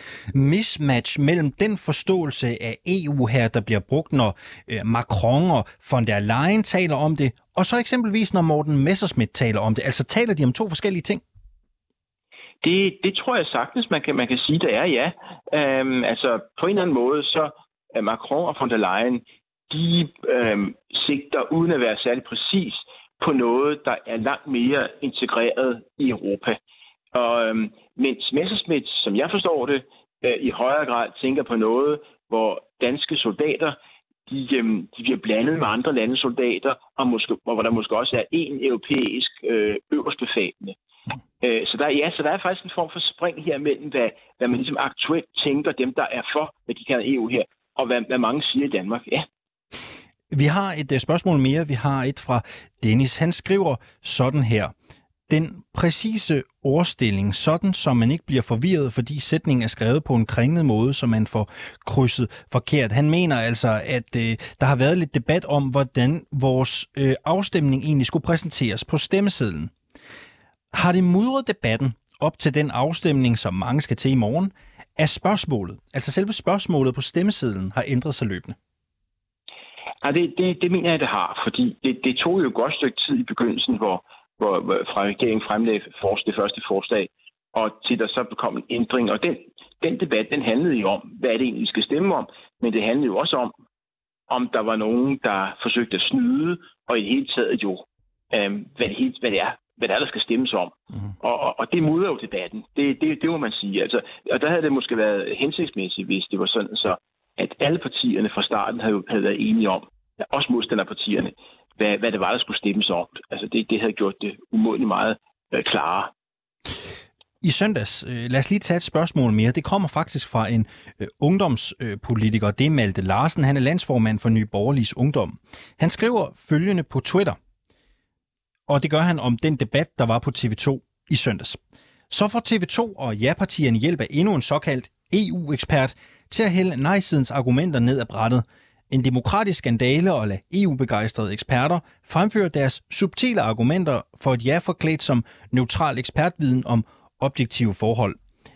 mismatch mellem den forståelse af EU her, der bliver brugt, når øh, Macron og von der Leyen taler om det, og så eksempelvis når Morten Messerschmidt taler om det? Altså taler de om to forskellige ting? Det, det tror jeg sagtens, man kan, man kan sige, det er, ja. Øhm, altså, på en eller anden måde, så er Macron og von der Leyen, de øh, sigter, uden at være særlig præcis, på noget, der er langt mere integreret i Europa. Og, øh, mens Messerschmidt, som jeg forstår det, øh, i højere grad tænker på noget, hvor danske soldater de, øh, de bliver blandet med andre landes soldater, og, måske, og hvor der måske også er en europæisk øh, øverstbefalende. Øh, så der, ja, så der er faktisk en form for spring her mellem, hvad, hvad man ligesom aktuelt tænker, dem der er for, hvad de kalder EU her, og hvad, hvad mange siger i Danmark. Ja. Vi har et øh, spørgsmål mere. Vi har et fra Dennis. Han skriver sådan her. Den præcise ordstilling, sådan som man ikke bliver forvirret, fordi sætningen er skrevet på en kringlet måde, så man får krydset forkert. Han mener altså, at øh, der har været lidt debat om, hvordan vores øh, afstemning egentlig skulle præsenteres på stemmesedlen. Har det mudret debatten op til den afstemning, som mange skal til i morgen, er spørgsmålet, altså selve spørgsmålet på stemmesedlen, har ændret sig løbende? Ja, det, det, det mener jeg, det har, fordi det, det tog jo et godt stykke tid i begyndelsen, hvor, hvor, hvor fra regeringen fremlagde for, det første forslag, og til der så kom en ændring. Og den, den debat, den handlede jo om, hvad det egentlig, skal stemme om, men det handlede jo også om, om der var nogen, der forsøgte at snyde, og i det hele taget jo, øhm, hvad, det hele, hvad det er, hvad det er, der skal stemmes om. Mm. Og, og, og det mudrer jo debatten. Det, det, det må man sige. Altså, og der havde det måske været hensigtsmæssigt, hvis det var sådan, så at alle partierne fra starten havde, havde været enige om, også modstanderpartierne, hvad, hvad det var, der skulle stemmes om. Altså det, det havde gjort det umådeligt meget øh, klarere. I søndags, øh, lad os lige tage et spørgsmål mere. Det kommer faktisk fra en øh, ungdomspolitiker, det er Malte Larsen. Han er landsformand for Nye Borgerliges Ungdom. Han skriver følgende på Twitter, og det gør han om den debat, der var på TV2 i søndags. Så får TV2 og ja-partierne hjælp af endnu en såkaldt EU-ekspert til at hælde nej-sidens argumenter ned ad brættet. En demokratisk skandale og lade EU-begejstrede eksperter fremføre deres subtile argumenter for et ja forklædt som neutral ekspertviden om objektive forhold.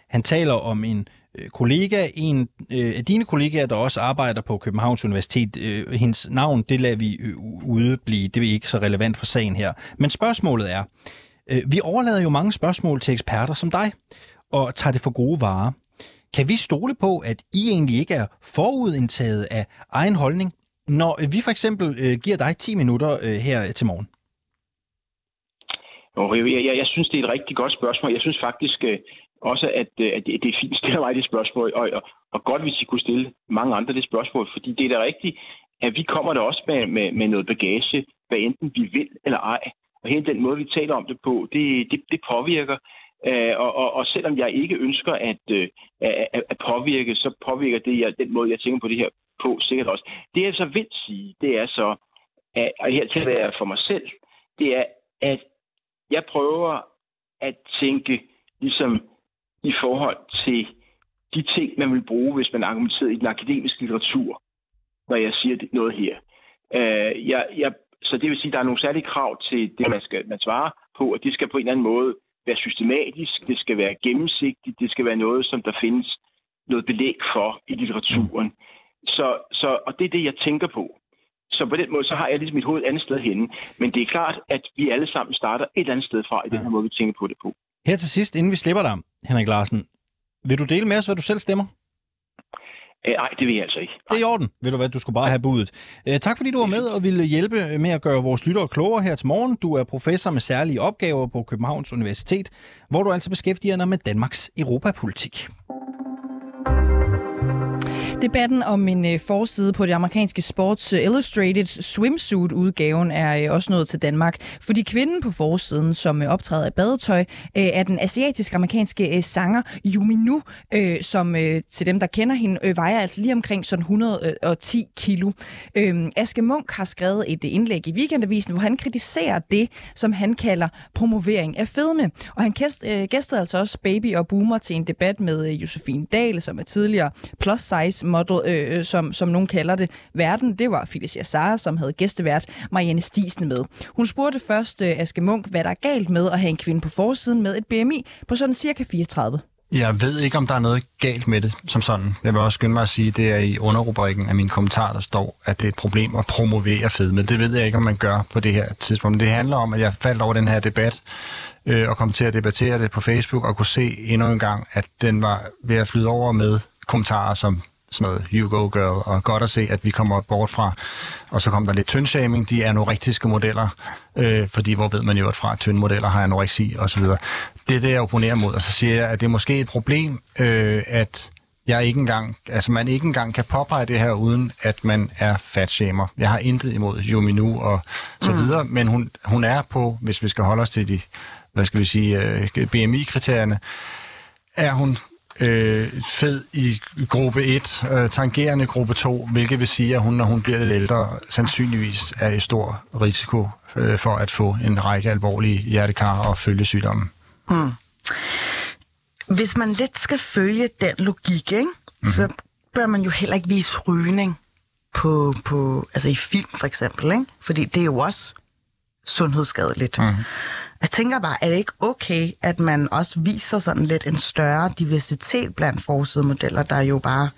Han taler om en øh, kollega, en øh, af dine kollegaer, der også arbejder på Københavns Universitet. Øh, hendes navn, det lader vi øh, ude blive. Det er ikke så relevant for sagen her. Men spørgsmålet er, øh, vi overlader jo mange spørgsmål til eksperter som dig, og tager det for gode varer. Kan vi stole på, at I egentlig ikke er forudindtaget af egen holdning, når øh, vi for eksempel øh, giver dig 10 minutter øh, her til morgen? Jeg, jeg, jeg synes, det er et rigtig godt spørgsmål. Jeg synes faktisk øh, også, at, øh, at det, det er fint at stille mig det spørgsmål, og, og, og godt, hvis I kunne stille mange andre det spørgsmål, fordi det er da rigtigt, at vi kommer da også med, med, med noget bagage, hvad enten vi vil eller ej. Og hele den måde, vi taler om det på, det, det, det påvirker Øh, og, og, og selvom jeg ikke ønsker at, øh, at, at påvirke, så påvirker det jeg, den måde, jeg tænker på det her på sikkert også. Det jeg så vil sige, det er så, at, og her til jeg for mig selv, det er, at jeg prøver at tænke ligesom i forhold til de ting, man vil bruge, hvis man argumenterer i den akademiske litteratur, når jeg siger noget her. Øh, jeg, jeg, så det vil sige, at der er nogle særlige krav til det, man skal man svare på, og det skal på en eller anden måde være systematisk, det skal være gennemsigtigt, det skal være noget, som der findes noget belæg for i litteraturen. Så, så, og det er det, jeg tænker på. Så på den måde, så har jeg ligesom mit hoved et andet sted henne. Men det er klart, at vi alle sammen starter et andet sted fra i den her måde, vi tænker på det på. Her til sidst, inden vi slipper dig, Henrik Larsen, vil du dele med os, hvad du selv stemmer? Øh, nej, det vil jeg altså ikke. Det er i orden. Ved du hvad, du skulle bare have budet. Øh, tak fordi du var med og ville hjælpe med at gøre vores lyttere klogere her til morgen. Du er professor med særlige opgaver på Københavns Universitet, hvor du altså beskæftiger dig med Danmarks europapolitik. Debatten om en øh, forside på det amerikanske Sports øh, Illustrated swimsuit-udgaven er øh, også nået til Danmark, fordi kvinden på forsiden, som optræder i badetøj, er den asiatisk-amerikanske sanger Yumi Nu, som til dem, der kender hende, vejer altså lige omkring sådan 110 kilo. Øhm, Aske Munk har skrevet et indlæg i Weekendavisen, hvor han kritiserer det, som han kalder promovering af fedme. Og han gæstede altså også Baby og Boomer til en debat med Josefine Dahl, som er tidligere plus size model, øh, øh, som, som nogen kalder det, verden. Det var Felicia Sara, som havde gæstevært Marianne Stisen med. Hun spurgte først øh, Aske Munk, hvad der er galt med at have en kvinde på forsiden med et BMI på sådan cirka 34. Jeg ved ikke, om der er noget galt med det som sådan. Jeg vil også skynde mig at sige, at det er i underrubrikken af min kommentar, der står, at det er et problem at promovere fedme. Det ved jeg ikke, om man gør på det her tidspunkt. Men det handler om, at jeg faldt over den her debat øh, og kom til at debattere det på Facebook og kunne se endnu en gang, at den var ved at flyde over med kommentarer som sådan noget You Go Girl, og godt at se, at vi kommer bort fra. Og så kom der lidt tyndshaming, de anorektiske modeller, øh, fordi hvor ved man jo, at fra tynde modeller har anoreksi osv. Det er det, jeg opponerer mod, og så siger jeg, at det er måske et problem, øh, at jeg ikke engang, altså man ikke engang kan påpege det her, uden at man er fatshamer. Jeg har intet imod Jominu og så mm. videre, men hun, hun er på, hvis vi skal holde os til de, hvad skal vi sige, øh, BMI-kriterierne, er hun øh, fed i gruppe 1, øh, tangerende gruppe 2, hvilket vil sige, at hun, når hun bliver lidt ældre, sandsynligvis er i stor risiko øh, for at få en række alvorlige hjertekar- og følgesygdomme. Mm. Hvis man lidt skal følge den logik, ikke? Mm-hmm. så bør man jo heller ikke vise rygning på, på, altså i film for eksempel, ikke? fordi det er jo også sundhedsskadeligt. Mm-hmm. Jeg tænker bare, er det ikke okay, at man også viser sådan lidt en større diversitet blandt modeller, der jo bare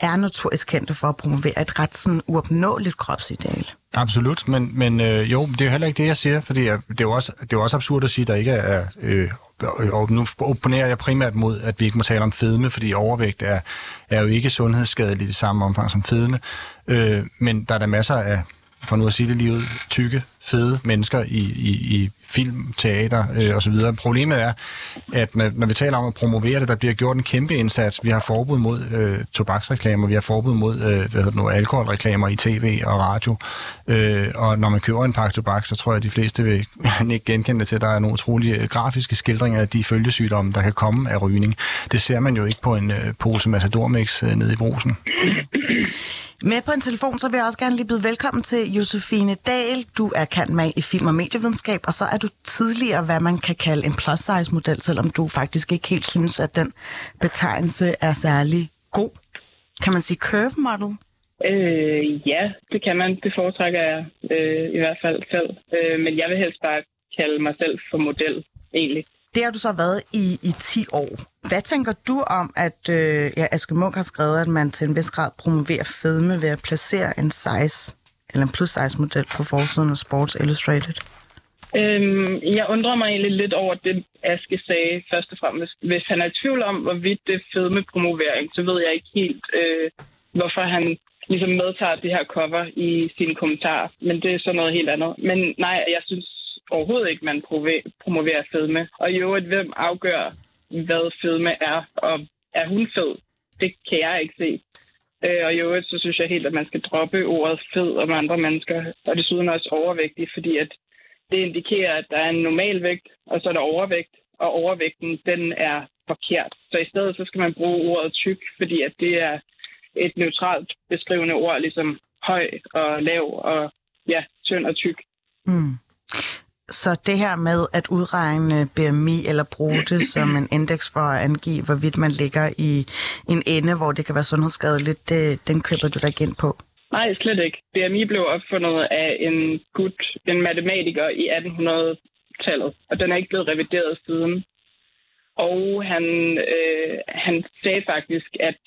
er notorisk kendte for at promovere et ret sådan uopnåeligt kropsideal? Absolut, men, men øh, jo, det er jo heller ikke det, jeg siger, fordi jeg, det, er jo også, det er også absurd at sige, at der ikke er... Øh, og nu opponerer jeg primært mod, at vi ikke må tale om fedme, fordi overvægt er, er jo ikke sundhedsskadeligt i det samme omfang som fedme. Øh, men der er der masser af for nu at sige det lige ud, tykke, fede mennesker i, i, i film, teater øh, osv. Problemet er, at når, når vi taler om at promovere det, der bliver gjort en kæmpe indsats. Vi har forbud mod øh, tobaksreklamer, vi har forbud mod øh, hvad hedder det nu, alkoholreklamer i tv og radio. Øh, og når man køber en pakke tobak, så tror jeg, at de fleste vil ikke genkende det til, at der er nogle utrolige øh, grafiske skildringer af de følgesygdomme, der kan komme af rygning. Det ser man jo ikke på en øh, pose Matador-mix øh, nede i brusen. Med på en telefon, så vil jeg også gerne lige byde velkommen til Josefine Dahl. Du er med i film- og medievidenskab, og så er du tidligere, hvad man kan kalde en plus-size-model, selvom du faktisk ikke helt synes, at den betegnelse er særlig god. Kan man sige curve model? Øh, ja, det kan man. Det foretrækker jeg øh, i hvert fald selv. Øh, men jeg vil helst bare kalde mig selv for model, egentlig. Det har du så været i, i 10 år. Hvad tænker du om, at øh, ja, Aske Munk har skrevet, at man til en vis grad promoverer fedme ved at placere en size eller en plus size model på forsiden af Sports Illustrated? Øhm, jeg undrer mig egentlig lidt over det, Aske sagde først og fremmest. Hvis han er i tvivl om, hvorvidt det er fedme promovering, så ved jeg ikke helt, øh, hvorfor han ligesom medtager det her cover i sine kommentarer. Men det er så noget helt andet. Men nej, jeg synes overhovedet ikke, man promoverer fedme. Og i øvrigt, hvem afgør, hvad fedme er, og er hun fed? Det kan jeg ikke se. Øh, og i øvrigt, så synes jeg helt, at man skal droppe ordet fed om andre mennesker, og desuden også overvægtig, fordi at det indikerer, at der er en normal vægt, og så er der overvægt, og overvægten, den er forkert. Så i stedet, så skal man bruge ordet tyk, fordi at det er et neutralt beskrivende ord, ligesom høj og lav og ja, tynd og tyk. Mm. Så det her med at udregne BMI eller bruge det som en indeks for at angive, hvorvidt man ligger i en ende, hvor det kan være sundhedsskadeligt, det, den køber du dig ind på? Nej, slet ikke. BMI blev opfundet af en gut, en matematiker i 1800-tallet, og den er ikke blevet revideret siden. Og han, øh, han sagde faktisk, at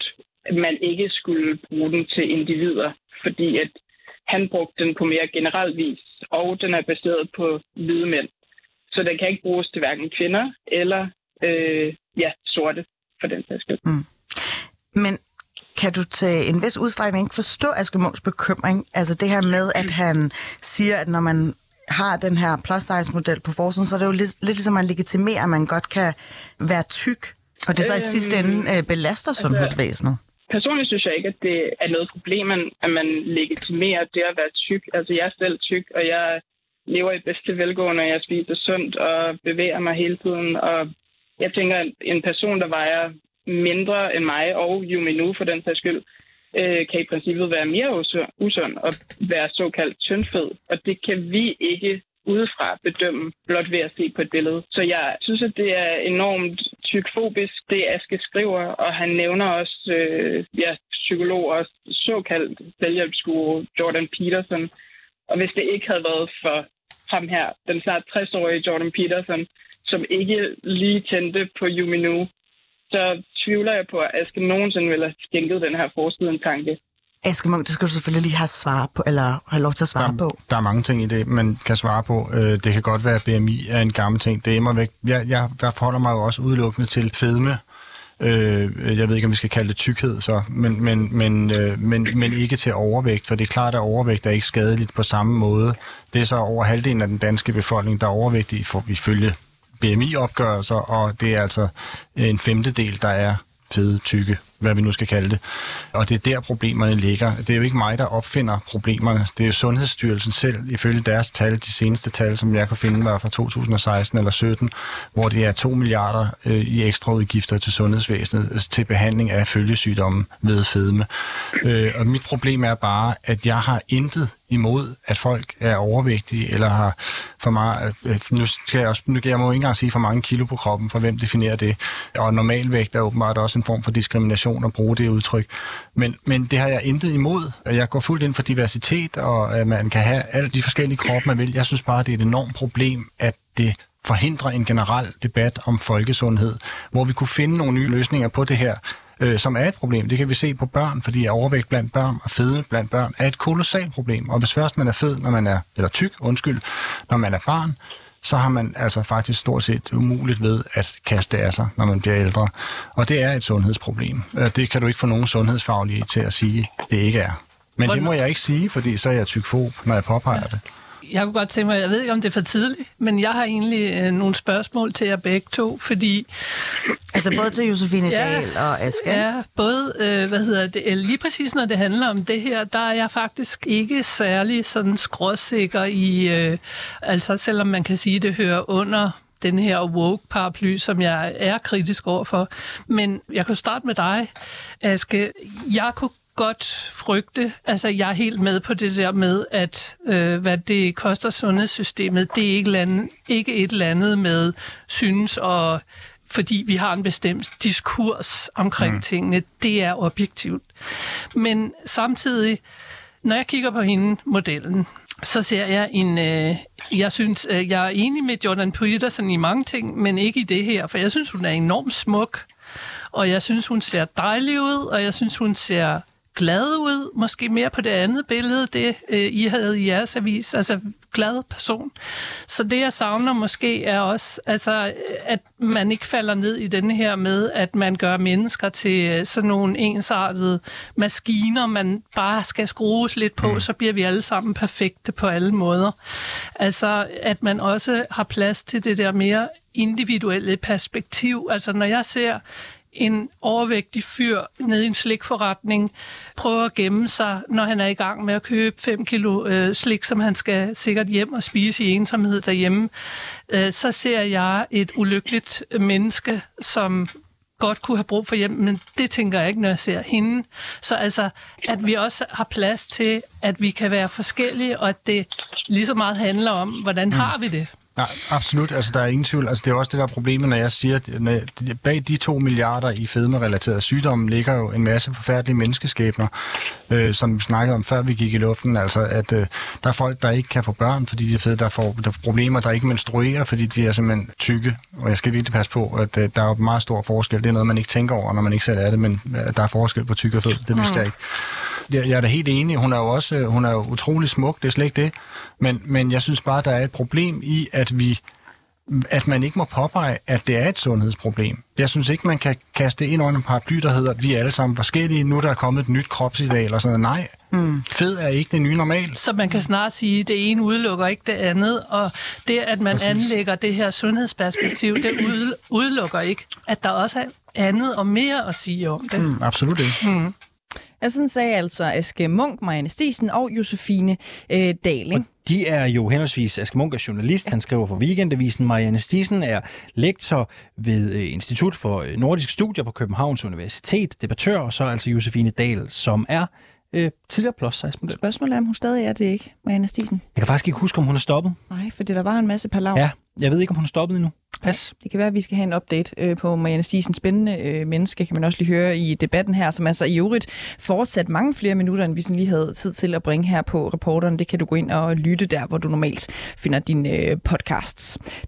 man ikke skulle bruge den til individer, fordi at han brugte den på mere generel vis, og den er baseret på hvide mænd. Så den kan ikke bruges til hverken kvinder eller øh, ja, sorte, for den sags skyld. Mm. Men kan du til en vis udstrækning ikke forstå Aske Munchs bekymring? Altså det her med, at han siger, at når man har den her plus-size-model på forsiden, så er det jo lidt, lidt ligesom, at man legitimerer, at man godt kan være tyk, og det så i sidste ende øh, belaster altså, sundhedsvæsenet. Personligt synes jeg ikke, at det er noget problem, at man legitimerer det at være tyk. Altså, jeg er selv tyk, og jeg lever i bedste velgående, og jeg spiser sundt og bevæger mig hele tiden. Og jeg tænker, at en person, der vejer mindre end mig, og Yumi nu for den sags skyld, øh, kan i princippet være mere usund og være såkaldt tyndfed. Og det kan vi ikke udefra bedømme, blot ved at se på et billede. Så jeg synes, at det er enormt tykfobisk, det Aske skriver, og han nævner også øh, ja, psykolog og såkaldt selvhjælpsguru Jordan Peterson. Og hvis det ikke havde været for ham her, den snart 60-årige Jordan Peterson, som ikke lige tændte på Yuminu, så tvivler jeg på, at Aske nogensinde ville have skænket den her forside en tanke. Aske Munk, det skal du selvfølgelig lige have svar på, eller have lov til at svare der, på. Der er mange ting i det, man kan svare på. Øh, det kan godt være, at BMI er en gammel ting. Det er mig væk. Jeg, jeg, jeg forholder mig jo også udelukkende til fedme. Øh, jeg ved ikke, om vi skal kalde det tykkhed, så, men, men, men, øh, men, men ikke til overvægt, for det er klart, at overvægt er ikke skadeligt på samme måde. Det er så over halvdelen af den danske befolkning, der er overvægtige, for, ifølge BMI-opgørelser, og det er altså en femtedel, der er fede, tykke, hvad vi nu skal kalde det. Og det er der, problemerne ligger. Det er jo ikke mig, der opfinder problemerne. Det er jo Sundhedsstyrelsen selv, ifølge deres tal, de seneste tal, som jeg kunne finde, var fra 2016 eller 17, hvor det er 2 milliarder øh, i ekstra udgifter til sundhedsvæsenet øh, til behandling af følgesygdomme ved fedme. Øh, og mit problem er bare, at jeg har intet imod, at folk er overvægtige eller har for meget... Øh, øh, nu, skal jeg, også, nu kan jeg må ikke engang sige for mange kilo på kroppen, for hvem definerer det. Og normalvægt er åbenbart også en form for diskrimination at bruge det udtryk. Men, men det har jeg intet imod. Jeg går fuldt ind for diversitet, og at man kan have alle de forskellige kroppe, man vil. Jeg synes bare, det er et enormt problem, at det forhindrer en generel debat om folkesundhed, hvor vi kunne finde nogle nye løsninger på det her øh, som er et problem. Det kan vi se på børn, fordi overvægt blandt børn og fede blandt børn er et kolossalt problem. Og hvis først man er fed, når man er, eller tyk, undskyld, når man er barn, så har man altså faktisk stort set umuligt ved at kaste af sig, når man bliver ældre. Og det er et sundhedsproblem. Øh, det kan du ikke få nogen sundhedsfaglige til at sige, det ikke er. Men det må jeg ikke sige, fordi så er jeg tykfob, når jeg påpeger det jeg kunne godt tænke mig, jeg ved ikke, om det er for tidligt, men jeg har egentlig øh, nogle spørgsmål til jer begge to, fordi... Altså både til Josefine ja, Dahl og Aske? Ja, både, øh, hvad hedder det, lige præcis når det handler om det her, der er jeg faktisk ikke særlig sådan skråsikker i, øh, altså selvom man kan sige, det hører under den her woke-paraply, som jeg er kritisk overfor. Men jeg kan starte med dig, Aske. Jeg kunne godt frygte. Altså, jeg er helt med på det der med, at øh, hvad det koster sundhedssystemet, det er ikke, land, ikke et eller andet med synes og fordi vi har en bestemt diskurs omkring mm. tingene. Det er objektivt. Men samtidig, når jeg kigger på hende, modellen, så ser jeg en... Øh, jeg synes, øh, jeg er enig med Jordan Peterson i mange ting, men ikke i det her, for jeg synes, hun er enormt smuk, og jeg synes, hun ser dejlig ud, og jeg synes, hun ser glad ud, måske mere på det andet billede, det øh, I havde i jeres avis, altså glad person. Så det, jeg savner måske, er også, altså, at man ikke falder ned i den her med, at man gør mennesker til øh, sådan nogle ensartede maskiner, man bare skal skrues lidt på, mm. så bliver vi alle sammen perfekte på alle måder. Altså, at man også har plads til det der mere individuelle perspektiv. Altså, når jeg ser en overvægtig fyr nede i en slikforretning prøver at gemme sig, når han er i gang med at købe 5 kilo øh, slik, som han skal sikkert hjem og spise i ensomhed derhjemme, øh, så ser jeg et ulykkeligt menneske, som godt kunne have brug for hjem, men det tænker jeg ikke, når jeg ser hende. Så altså, at vi også har plads til, at vi kan være forskellige, og at det lige så meget handler om, hvordan mm. har vi det? Nej, absolut. Altså, der er ingen tvivl. Altså, det er også det, der er problemet, når jeg siger, at når bag de to milliarder i fedme-relaterede sygdomme ligger jo en masse forfærdelige menneskeskæbner, øh, som vi snakkede om, før vi gik i luften. Altså, at øh, der er folk, der ikke kan få børn, fordi de er fede. Der får der er problemer, der ikke menstruerer, fordi de er simpelthen tykke. Og jeg skal virkelig passe på, at øh, der er meget stor forskel. Det er noget, man ikke tænker over, når man ikke selv er det, men øh, der er forskel på tyk og fed. Det vidste jeg ikke. Jeg, jeg er da helt enig. Hun er jo også øh, hun er jo utrolig smuk, det er slet ikke det. Men, men jeg synes bare, der er et problem i, at vi at man ikke må påpege, at det er et sundhedsproblem. Jeg synes ikke, man kan kaste ind under en paraply, der hedder, at vi er alle sammen forskellige, nu der er kommet et nyt kropsideal eller sådan noget. Nej, mm. fed er ikke det nye normal. Så man kan snart sige, at det ene udelukker ikke det andet, og det, at man Præcis. anlægger det her sundhedsperspektiv, det udelukker ikke, at der også er andet og mere at sige om det. Mm, absolut ikke. Mm. Ja, sådan sagde altså Aske Munk, Marianne Stisen og Josefine øh, Daling. De er jo henholdsvis, Aske Munk er journalist, han skriver for Weekendavisen. Marianne Stisen er lektor ved øh, Institut for øh, Nordiske Studier på Københavns Universitet, debattør, og så altså Josefine Dahl, som er øh, tidligere plus size model. Spørgsmålet er, om hun stadig er det ikke, Marianne Stisen? Jeg kan faktisk ikke huske, om hun er stoppet. Nej, for der var en masse palaver. Ja, jeg ved ikke, om hun er stoppet endnu. Pas. Det kan være, at vi skal have en update øh, på Marianne Stisen. Spændende øh, menneske, kan man også lige høre i debatten her, som altså i øvrigt fortsat mange flere minutter, end vi sådan lige havde tid til at bringe her på reporteren. Det kan du gå ind og lytte der, hvor du normalt finder dine øh, podcasts.